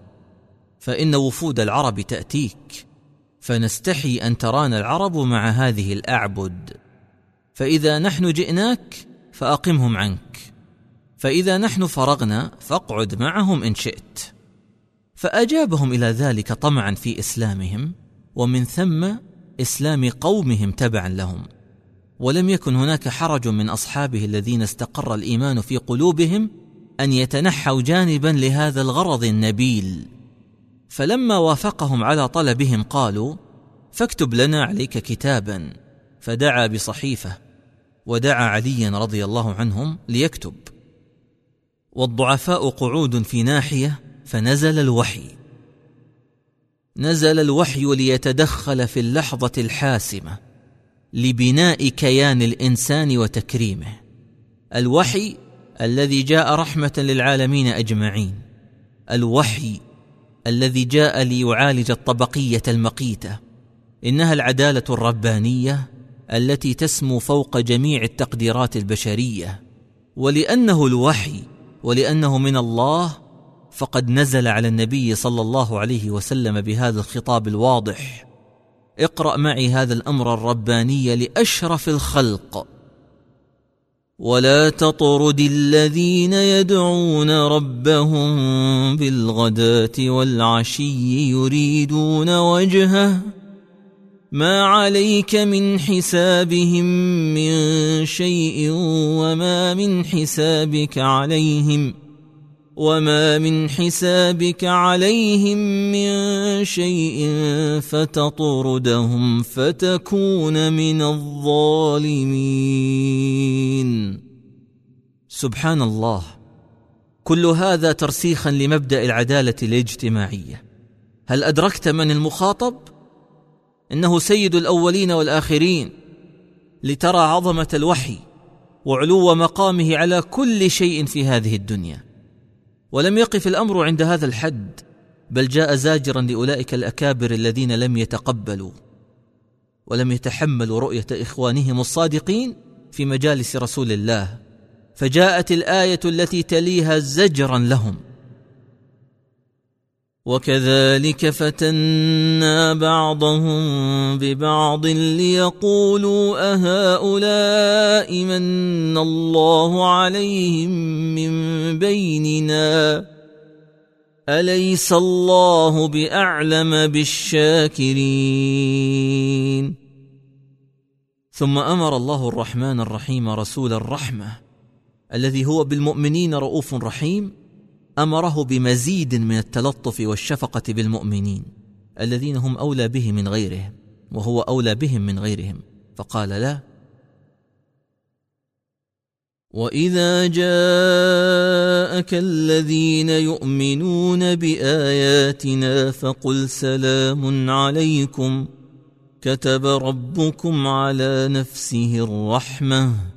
فإن وفود العرب تأتيك فنستحي أن ترانا العرب مع هذه الأعبد فإذا نحن جئناك فأقمهم عنك فإذا نحن فرغنا فاقعد معهم إن شئت. فأجابهم إلى ذلك طمعا في إسلامهم ومن ثم إسلام قومهم تبعا لهم. ولم يكن هناك حرج من أصحابه الذين استقر الإيمان في قلوبهم أن يتنحوا جانبا لهذا الغرض النبيل. فلما وافقهم على طلبهم قالوا فاكتب لنا عليك كتابا فدعا بصحيفة ودعا عليا رضي الله عنهم ليكتب. والضعفاء قعود في ناحية فنزل الوحي. نزل الوحي ليتدخل في اللحظة الحاسمة لبناء كيان الإنسان وتكريمه. الوحي الذي جاء رحمة للعالمين أجمعين. الوحي الذي جاء ليعالج الطبقية المقيتة. إنها العدالة الربانية التي تسمو فوق جميع التقديرات البشرية. ولأنه الوحي ولأنه من الله فقد نزل على النبي صلى الله عليه وسلم بهذا الخطاب الواضح. اقرأ معي هذا الأمر الرباني لأشرف الخلق. ولا تطرد الذين يدعون ربهم بالغداة والعشي يريدون وجهه. ما عليك من حسابهم من شيء وما من حسابك عليهم. وما من حسابك عليهم من شيء فتطردهم فتكون من الظالمين. سبحان الله كل هذا ترسيخا لمبدا العداله الاجتماعيه. هل ادركت من المخاطب؟ انه سيد الاولين والاخرين. لترى عظمه الوحي وعلو مقامه على كل شيء في هذه الدنيا. ولم يقف الأمر عند هذا الحد بل جاء زاجرا لأولئك الأكابر الذين لم يتقبلوا ولم يتحملوا رؤية إخوانهم الصادقين في مجالس رسول الله فجاءت الآية التي تليها زجرا لهم. وكذلك فتنا بعضهم ببعض ليقولوا أهؤلاء من الله عليهم من بيننا؟ أليس الله بأعلم بالشاكرين؟ ثم أمر الله الرحمن الرحيم رسول الرحمة الذي هو بالمؤمنين رؤوف رحيم أمره بمزيد من التلطف والشفقة بالمؤمنين الذين هم أولى به من غيرهم وهو أولى بهم من غيرهم. فقال لا. وإذا جاءك الذين يؤمنون بآياتنا فقل سلام عليكم كتب ربكم على نفسه الرحمة.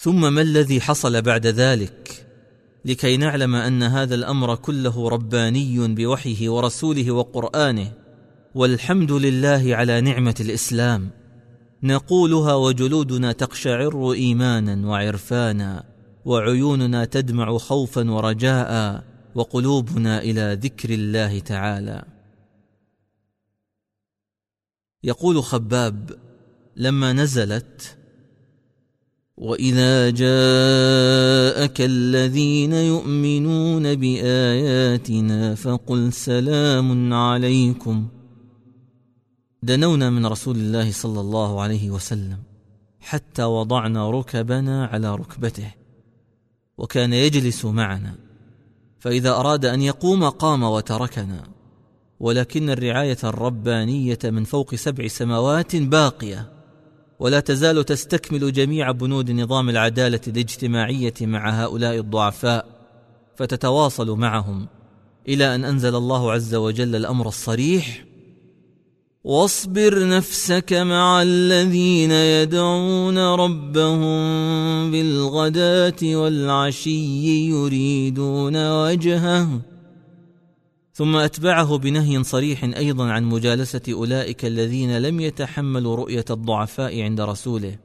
ثم ما الذي حصل بعد ذلك؟ لكي نعلم أن هذا الأمر كله رباني بوحيه ورسوله وقرآنه والحمد لله على نعمة الإسلام. نقولها وجلودنا تقشعر إيمانا وعرفانا وعيوننا تدمع خوفا ورجاء وقلوبنا إلى ذكر الله تعالى. يقول خباب لما نزلت واذا جاءك الذين يؤمنون باياتنا فقل سلام عليكم دنونا من رسول الله صلى الله عليه وسلم حتى وضعنا ركبنا على ركبته وكان يجلس معنا فاذا اراد ان يقوم قام وتركنا ولكن الرعايه الربانيه من فوق سبع سماوات باقيه ولا تزال تستكمل جميع بنود نظام العدالة الاجتماعية مع هؤلاء الضعفاء فتتواصل معهم إلى أن أنزل الله عز وجل الأمر الصريح واصبر نفسك مع الذين يدعون ربهم بالغداة والعشي يريدون وجهه ثم أتبعه بنهي صريح أيضا عن مجالسة أولئك الذين لم يتحملوا رؤية الضعفاء عند رسوله.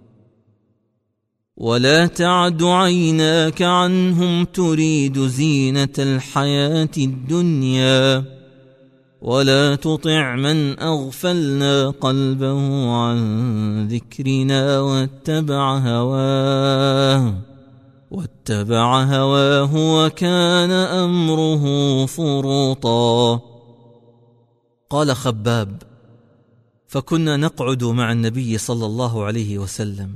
ولا تعد عيناك عنهم تريد زينة الحياة الدنيا ولا تطع من أغفلنا قلبه عن ذكرنا واتبع هواه. واتبع هواه وكان أمره فرطا قال خباب فكنا نقعد مع النبي صلى الله عليه وسلم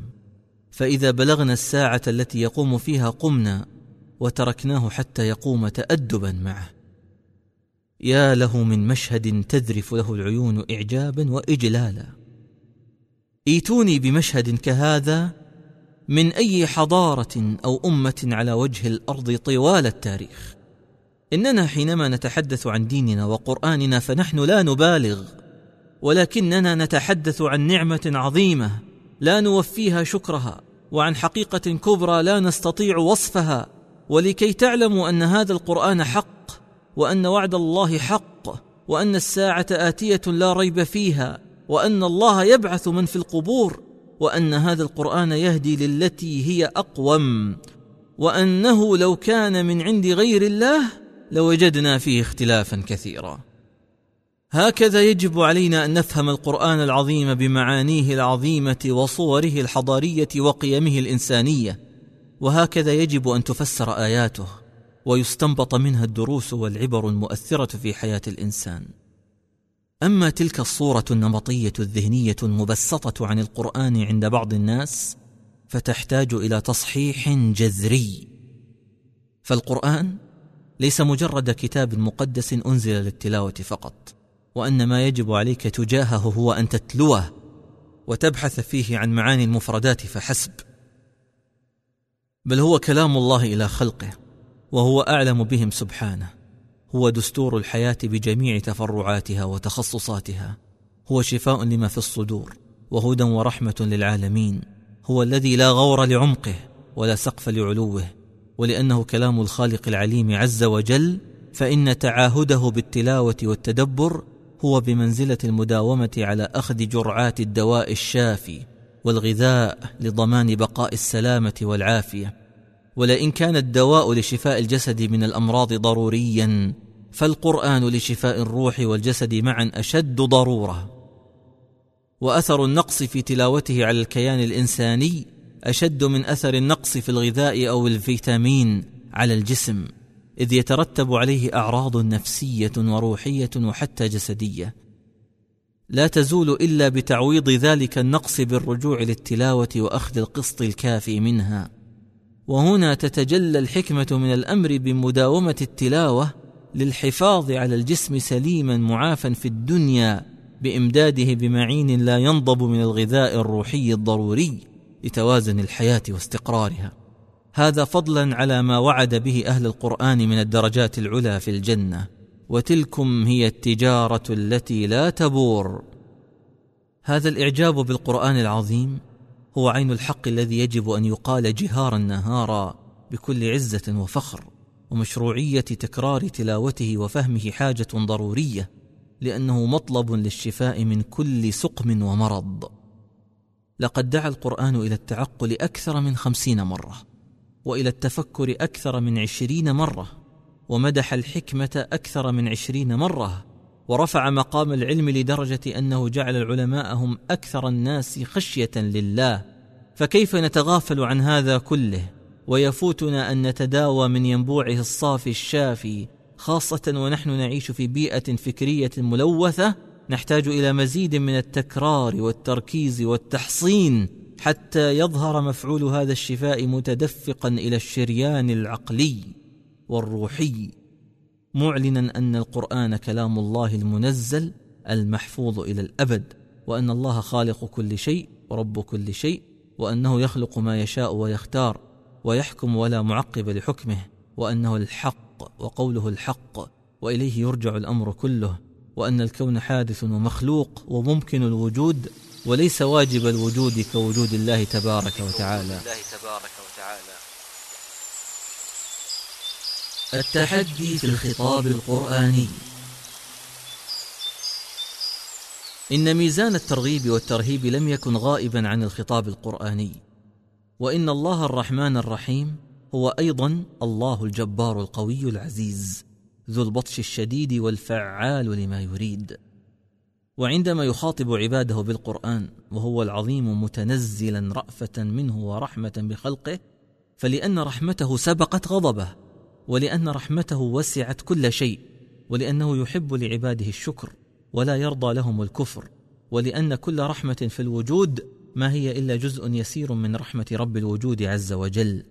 فإذا بلغنا الساعة التي يقوم فيها قمنا وتركناه حتى يقوم تادبا معه. يا له من مشهد تذرف له العيون اعجابا واجلالا. إيتوني بمشهد كهذا؟ من أي حضارة أو أمة على وجه الأرض طوال التاريخ. إننا حينما نتحدث عن ديننا وقرآننا فنحن لا نبالغ ولكننا نتحدث عن نعمة عظيمة لا نوفيها شكرها وعن حقيقة كبرى لا نستطيع وصفها. ولكي تعلموا أن هذا القرآن حق وأن وعد الله حق وأن الساعة آتية لا ريب فيها وأن الله يبعث من في القبور وأن هذا القرآن يهدي للتي هي أقوم وأنه لو كان من عند غير الله لوجدنا فيه اختلافا كثيرا. هكذا يجب علينا أن نفهم القرآن العظيم بمعانيه العظيمة وصوره الحضارية وقيمه الإنسانية وهكذا يجب أن تفسر آياته ويستنبط منها الدروس والعبر المؤثرة في حياة الإنسان. أما تلك الصورة النمطية الذهنية المبسطة عن القرآن عند بعض الناس فتحتاج إلى تصحيح جذري. فالقرآن ليس مجرد كتاب مقدس أنزل للتلاوة فقط وأن ما يجب عليك تجاهه هو أن تتلوه وتبحث فيه عن معاني المفردات فحسب. بل هو كلام الله إلى خلقه وهو أعلم بهم سبحانه. هو دستور الحياة بجميع تفرعاتها وتخصصاتها. هو شفاء لما في الصدور وهدى ورحمة للعالمين. هو الذي لا غور لعمقه ولا سقف لعلوه. ولأنه كلام الخالق العليم عز وجل فإن تعاهده بالتلاوة والتدبر هو بمنزلة المداومة على أخذ جرعات الدواء الشافي والغذاء لضمان بقاء السلامة والعافية. ولئن كان الدواء لشفاء الجسد من الأمراض ضروريا فالقرآن لشفاء الروح والجسد معا أشد ضرورة. وأثر النقص في تلاوته على الكيان الإنساني أشد من أثر النقص في الغذاء أو الفيتامين على الجسم إذ يترتب عليه أعراض نفسية وروحية وحتى جسدية. لا تزول إلا بتعويض ذلك النقص بالرجوع للتلاوة وأخذ القسط الكافي منها. وهنا تتجلى الحكمة من الأمر بمداومة التلاوة للحفاظ على الجسم سليما معافا في الدنيا بإمداده بمعين لا ينضب من الغذاء الروحي الضروري لتوازن الحياة واستقرارها. هذا فضلا على ما وعد به أهل القرآن من الدرجات العلى في الجنة وتلكم هي التجارة التي لا تبور. هذا الإعجاب بالقرآن العظيم هو عين الحق الذي يجب أن يقال جهارا نهارا بكل عزة وفخر. ومشروعية تكرار تلاوته وفهمه حاجة ضرورية لأنه مطلب للشفاء من كل سقم ومرض. لقد دعا القرآن إلى التعقل أكثر من خمسين مرة وإلى التفكر أكثر من عشرين مرة ومدح الحكمة أكثر من عشرين مرة ورفع مقام العلم لدرجة أنه جعل العلماء هم أكثر الناس خشية لله. فكيف نتغافل عن هذا كله؟ ويفوتنا أن نتداوى من ينبوعه الصافي الشافي خاصة ونحن نعيش في بيئة فكرية ملوثة نحتاج إلى مزيد من التكرار والتركيز والتحصين حتى يظهر مفعول هذا الشفاء متدفقا إلى الشريان العقلي والروحي. معلنا أن القرآن كلام الله المنزل المحفوظ إلى الأبد وأن الله خالق كل شيء ورب كل شيء وأنه يخلق ما يشاء ويختار. ويحكم ولا معقب لحكمه وأنه الحق وقوله الحق وإليه يرجع الأمر كله وأن الكون حادث ومخلوق وممكن الوجود وليس واجب الوجود كوجود الله تبارك وتعالى. التحدي في الخطاب القرآني. إن ميزان الترغيب والترهيب لم يكن غائبا عن الخطاب القرآني. وإن الله الرحمن الرحيم هو أيضا الله الجبار القوي العزيز ذو البطش الشديد والفعال لما يريد. وعندما يخاطب عباده بالقرآن وهو العظيم متنزلا رأفة منه ورحمة بخلقه فلأن رحمته سبقت غضبه ولأن رحمته وسعت كل شيء ولأنه يحب لعباده الشكر ولا يرضى لهم الكفر ولأن كل رحمة في الوجود ما هي إلا جزء يسير من رحمة رب الوجود عز وجل.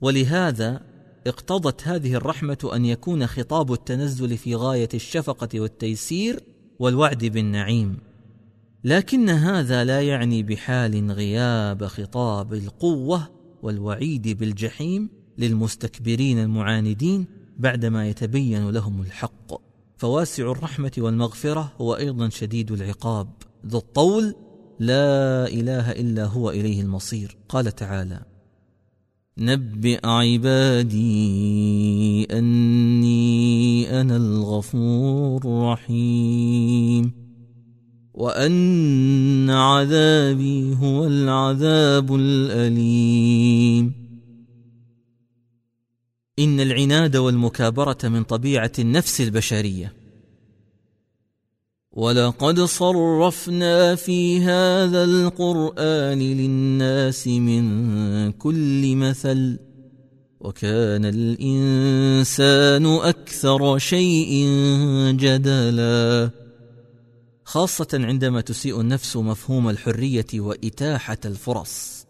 ولهذا اقتضت هذه الرحمة أن يكون خطاب التنزل في غاية الشفقة والتيسير والوعد بالنعيم. لكن هذا لا يعني بحال غياب خطاب القوة والوعيد بالجحيم للمستكبرين المعاندين بعدما يتبين لهم الحق. فواسع الرحمة والمغفرة هو أيضا شديد العقاب. ذو الطول لا إله إلا هو إليه المصير. قال تعالى نبئ عبادي أني أنا الغفور الرحيم. وأن عذابي هو العذاب الأليم. إن العناد والمكابرة من طبيعة النفس البشرية. ولقد صرفنا في هذا القران للناس من كل مثل وكان الانسان أكثر شيء جدلا خاصة عندما تسيء النفس مفهوم الحرية وإتاحة الفرص.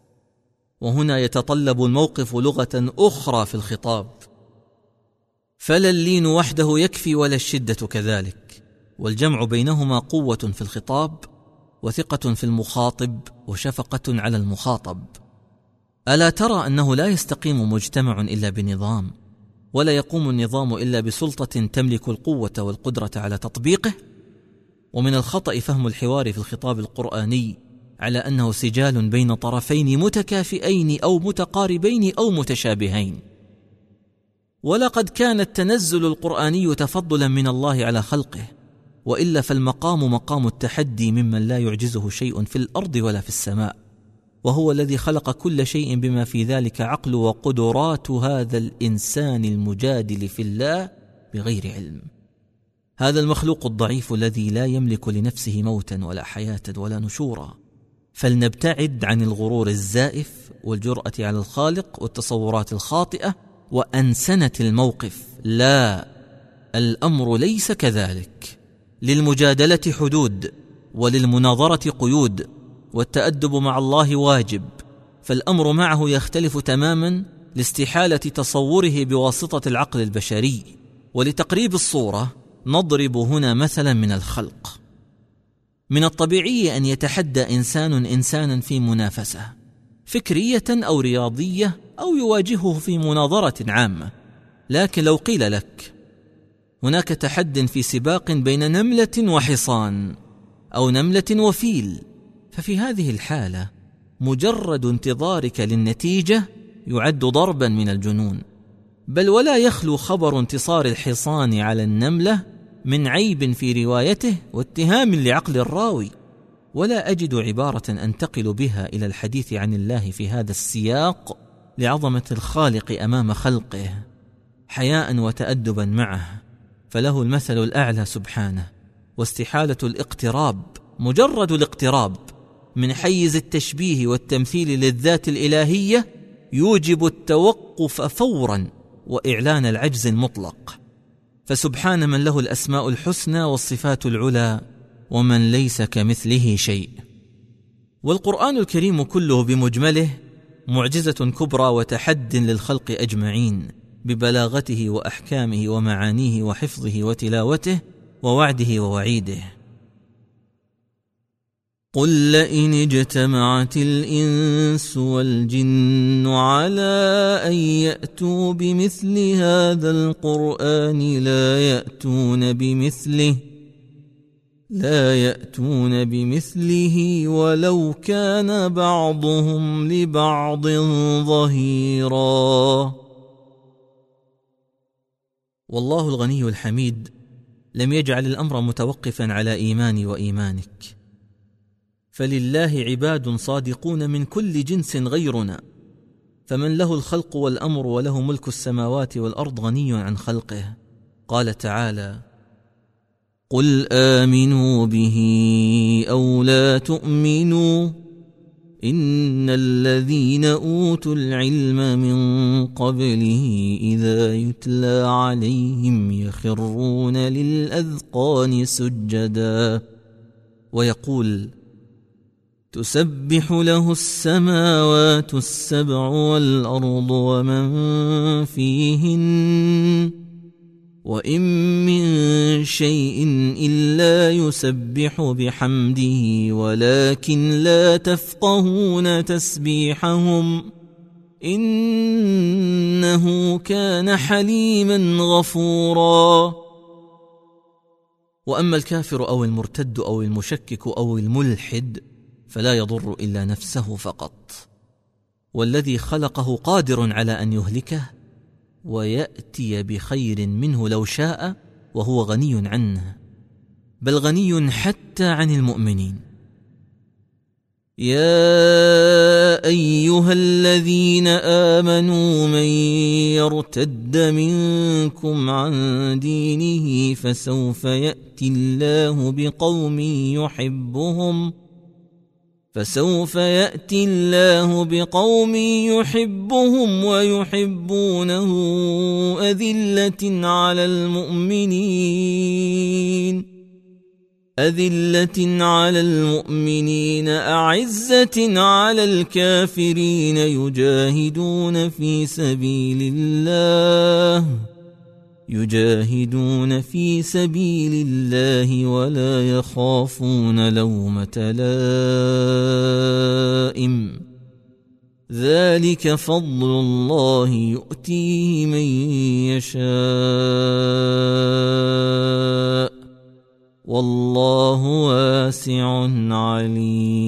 وهنا يتطلب الموقف لغة أخرى في الخطاب. فلا اللين وحده يكفي ولا الشدة كذلك. والجمع بينهما قوة في الخطاب وثقة في المخاطب وشفقة على المخاطب. ألا ترى أنه لا يستقيم مجتمع إلا بنظام ولا يقوم النظام إلا بسلطة تملك القوة والقدرة على تطبيقه؟ ومن الخطأ فهم الحوار في الخطاب القرآني على أنه سجال بين طرفين متكافئين أو متقاربين أو متشابهين. ولقد كان التنزل القرآني تفضلا من الله على خلقه وإلا فالمقام مقام التحدي ممن لا يعجزه شيء في الأرض ولا في السماء وهو الذي خلق كل شيء بما في ذلك عقل وقدرات هذا الإنسان المجادل في الله بغير علم. هذا المخلوق الضعيف الذي لا يملك لنفسه موتا ولا حياة ولا نشورا. فلنبتعد عن الغرور الزائف والجرأة على الخالق والتصورات الخاطئة وأنسنة الموقف. لا الأمر ليس كذلك. للمجادلة حدود وللمناظرة قيود والتأدب مع الله واجب فالأمر معه يختلف تماما لاستحالة تصوره بواسطة العقل البشري. ولتقريب الصورة نضرب هنا مثلا من الخلق. من الطبيعي أن يتحدى إنسان انسانا في منافسة فكرية أو رياضية أو يواجهه في مناظرة عامة. لكن لو قيل لك هناك تحد في سباق بين نملة وحصان أو نملة وفيل. ففي هذه الحالة مجرد انتظارك للنتيجة يعد ضربا من الجنون. بل ولا يخلو خبر انتصار الحصان على النملة من عيب في روايته واتهام لعقل الراوي. ولا أجد عبارة أنتقل بها إلى الحديث عن الله في هذا السياق لعظمة الخالق أمام خلقه حياء وتادبا معه. فله المثل الأعلى سبحانه واستحالة الاقتراب مجرد الاقتراب من حيز التشبيه والتمثيل للذات الإلهية يوجب التوقف فورا وإعلان العجز المطلق. فسبحان من له الأسماء الحسنى والصفات العلى ومن ليس كمثله شيء. والقرآن الكريم كله بمجمله معجزة كبرى وتحد للخلق أجمعين. ببلاغته وأحكامه ومعانيه وحفظه وتلاوته ووعده ووعيده. قل لئن اجتمعت الإنس والجن على أن يأتوا بمثل هذا القرآن لا يأتون بمثله لا يأتون بمثله ولو كان بعضهم لبعض ظهيرا. والله الغني الحميد لم يجعل الأمر متوقفا على ايماني وإيمانك. فلله عباد صادقون من كل جنس غيرنا فمن له الخلق والأمر وله ملك السماوات والأرض غني عن خلقه. قال تعالى قل آمنوا به أو لا تؤمنوا إن الذين أوتوا العلم من قبله إذا يتلى عليهم يخرون للأذقان سجدا. ويقول تسبح له السماوات السبع والأرض ومن فيهن وان من شيء الا يسبح بحمده ولكن لا تفقهون تسبيحهم انه كان حليما غفورا. واما الكافر أو المرتد أو المشكك أو الملحد فلا يضر الا نفسه فقط. والذي خلقه قادر على ان يهلكه ويأتي بخير منه لو شاء وهو غني عنه. بل غني حتى عن المؤمنين. يا أيها الذين آمنوا من يرتد منكم عن دينه فسوف يأتي الله بقوم يحبهم فسوف يأتي الله بقوم يحبهم ويحبونه أذلة على المؤمنين. أذلة على المؤمنين أعزة على الكافرين يجاهدون في سبيل الله. يجاهدون في سبيل الله ولا يخافون لومة لائم. ذلك فضل الله يؤتيه من يشاء. والله واسع عليم.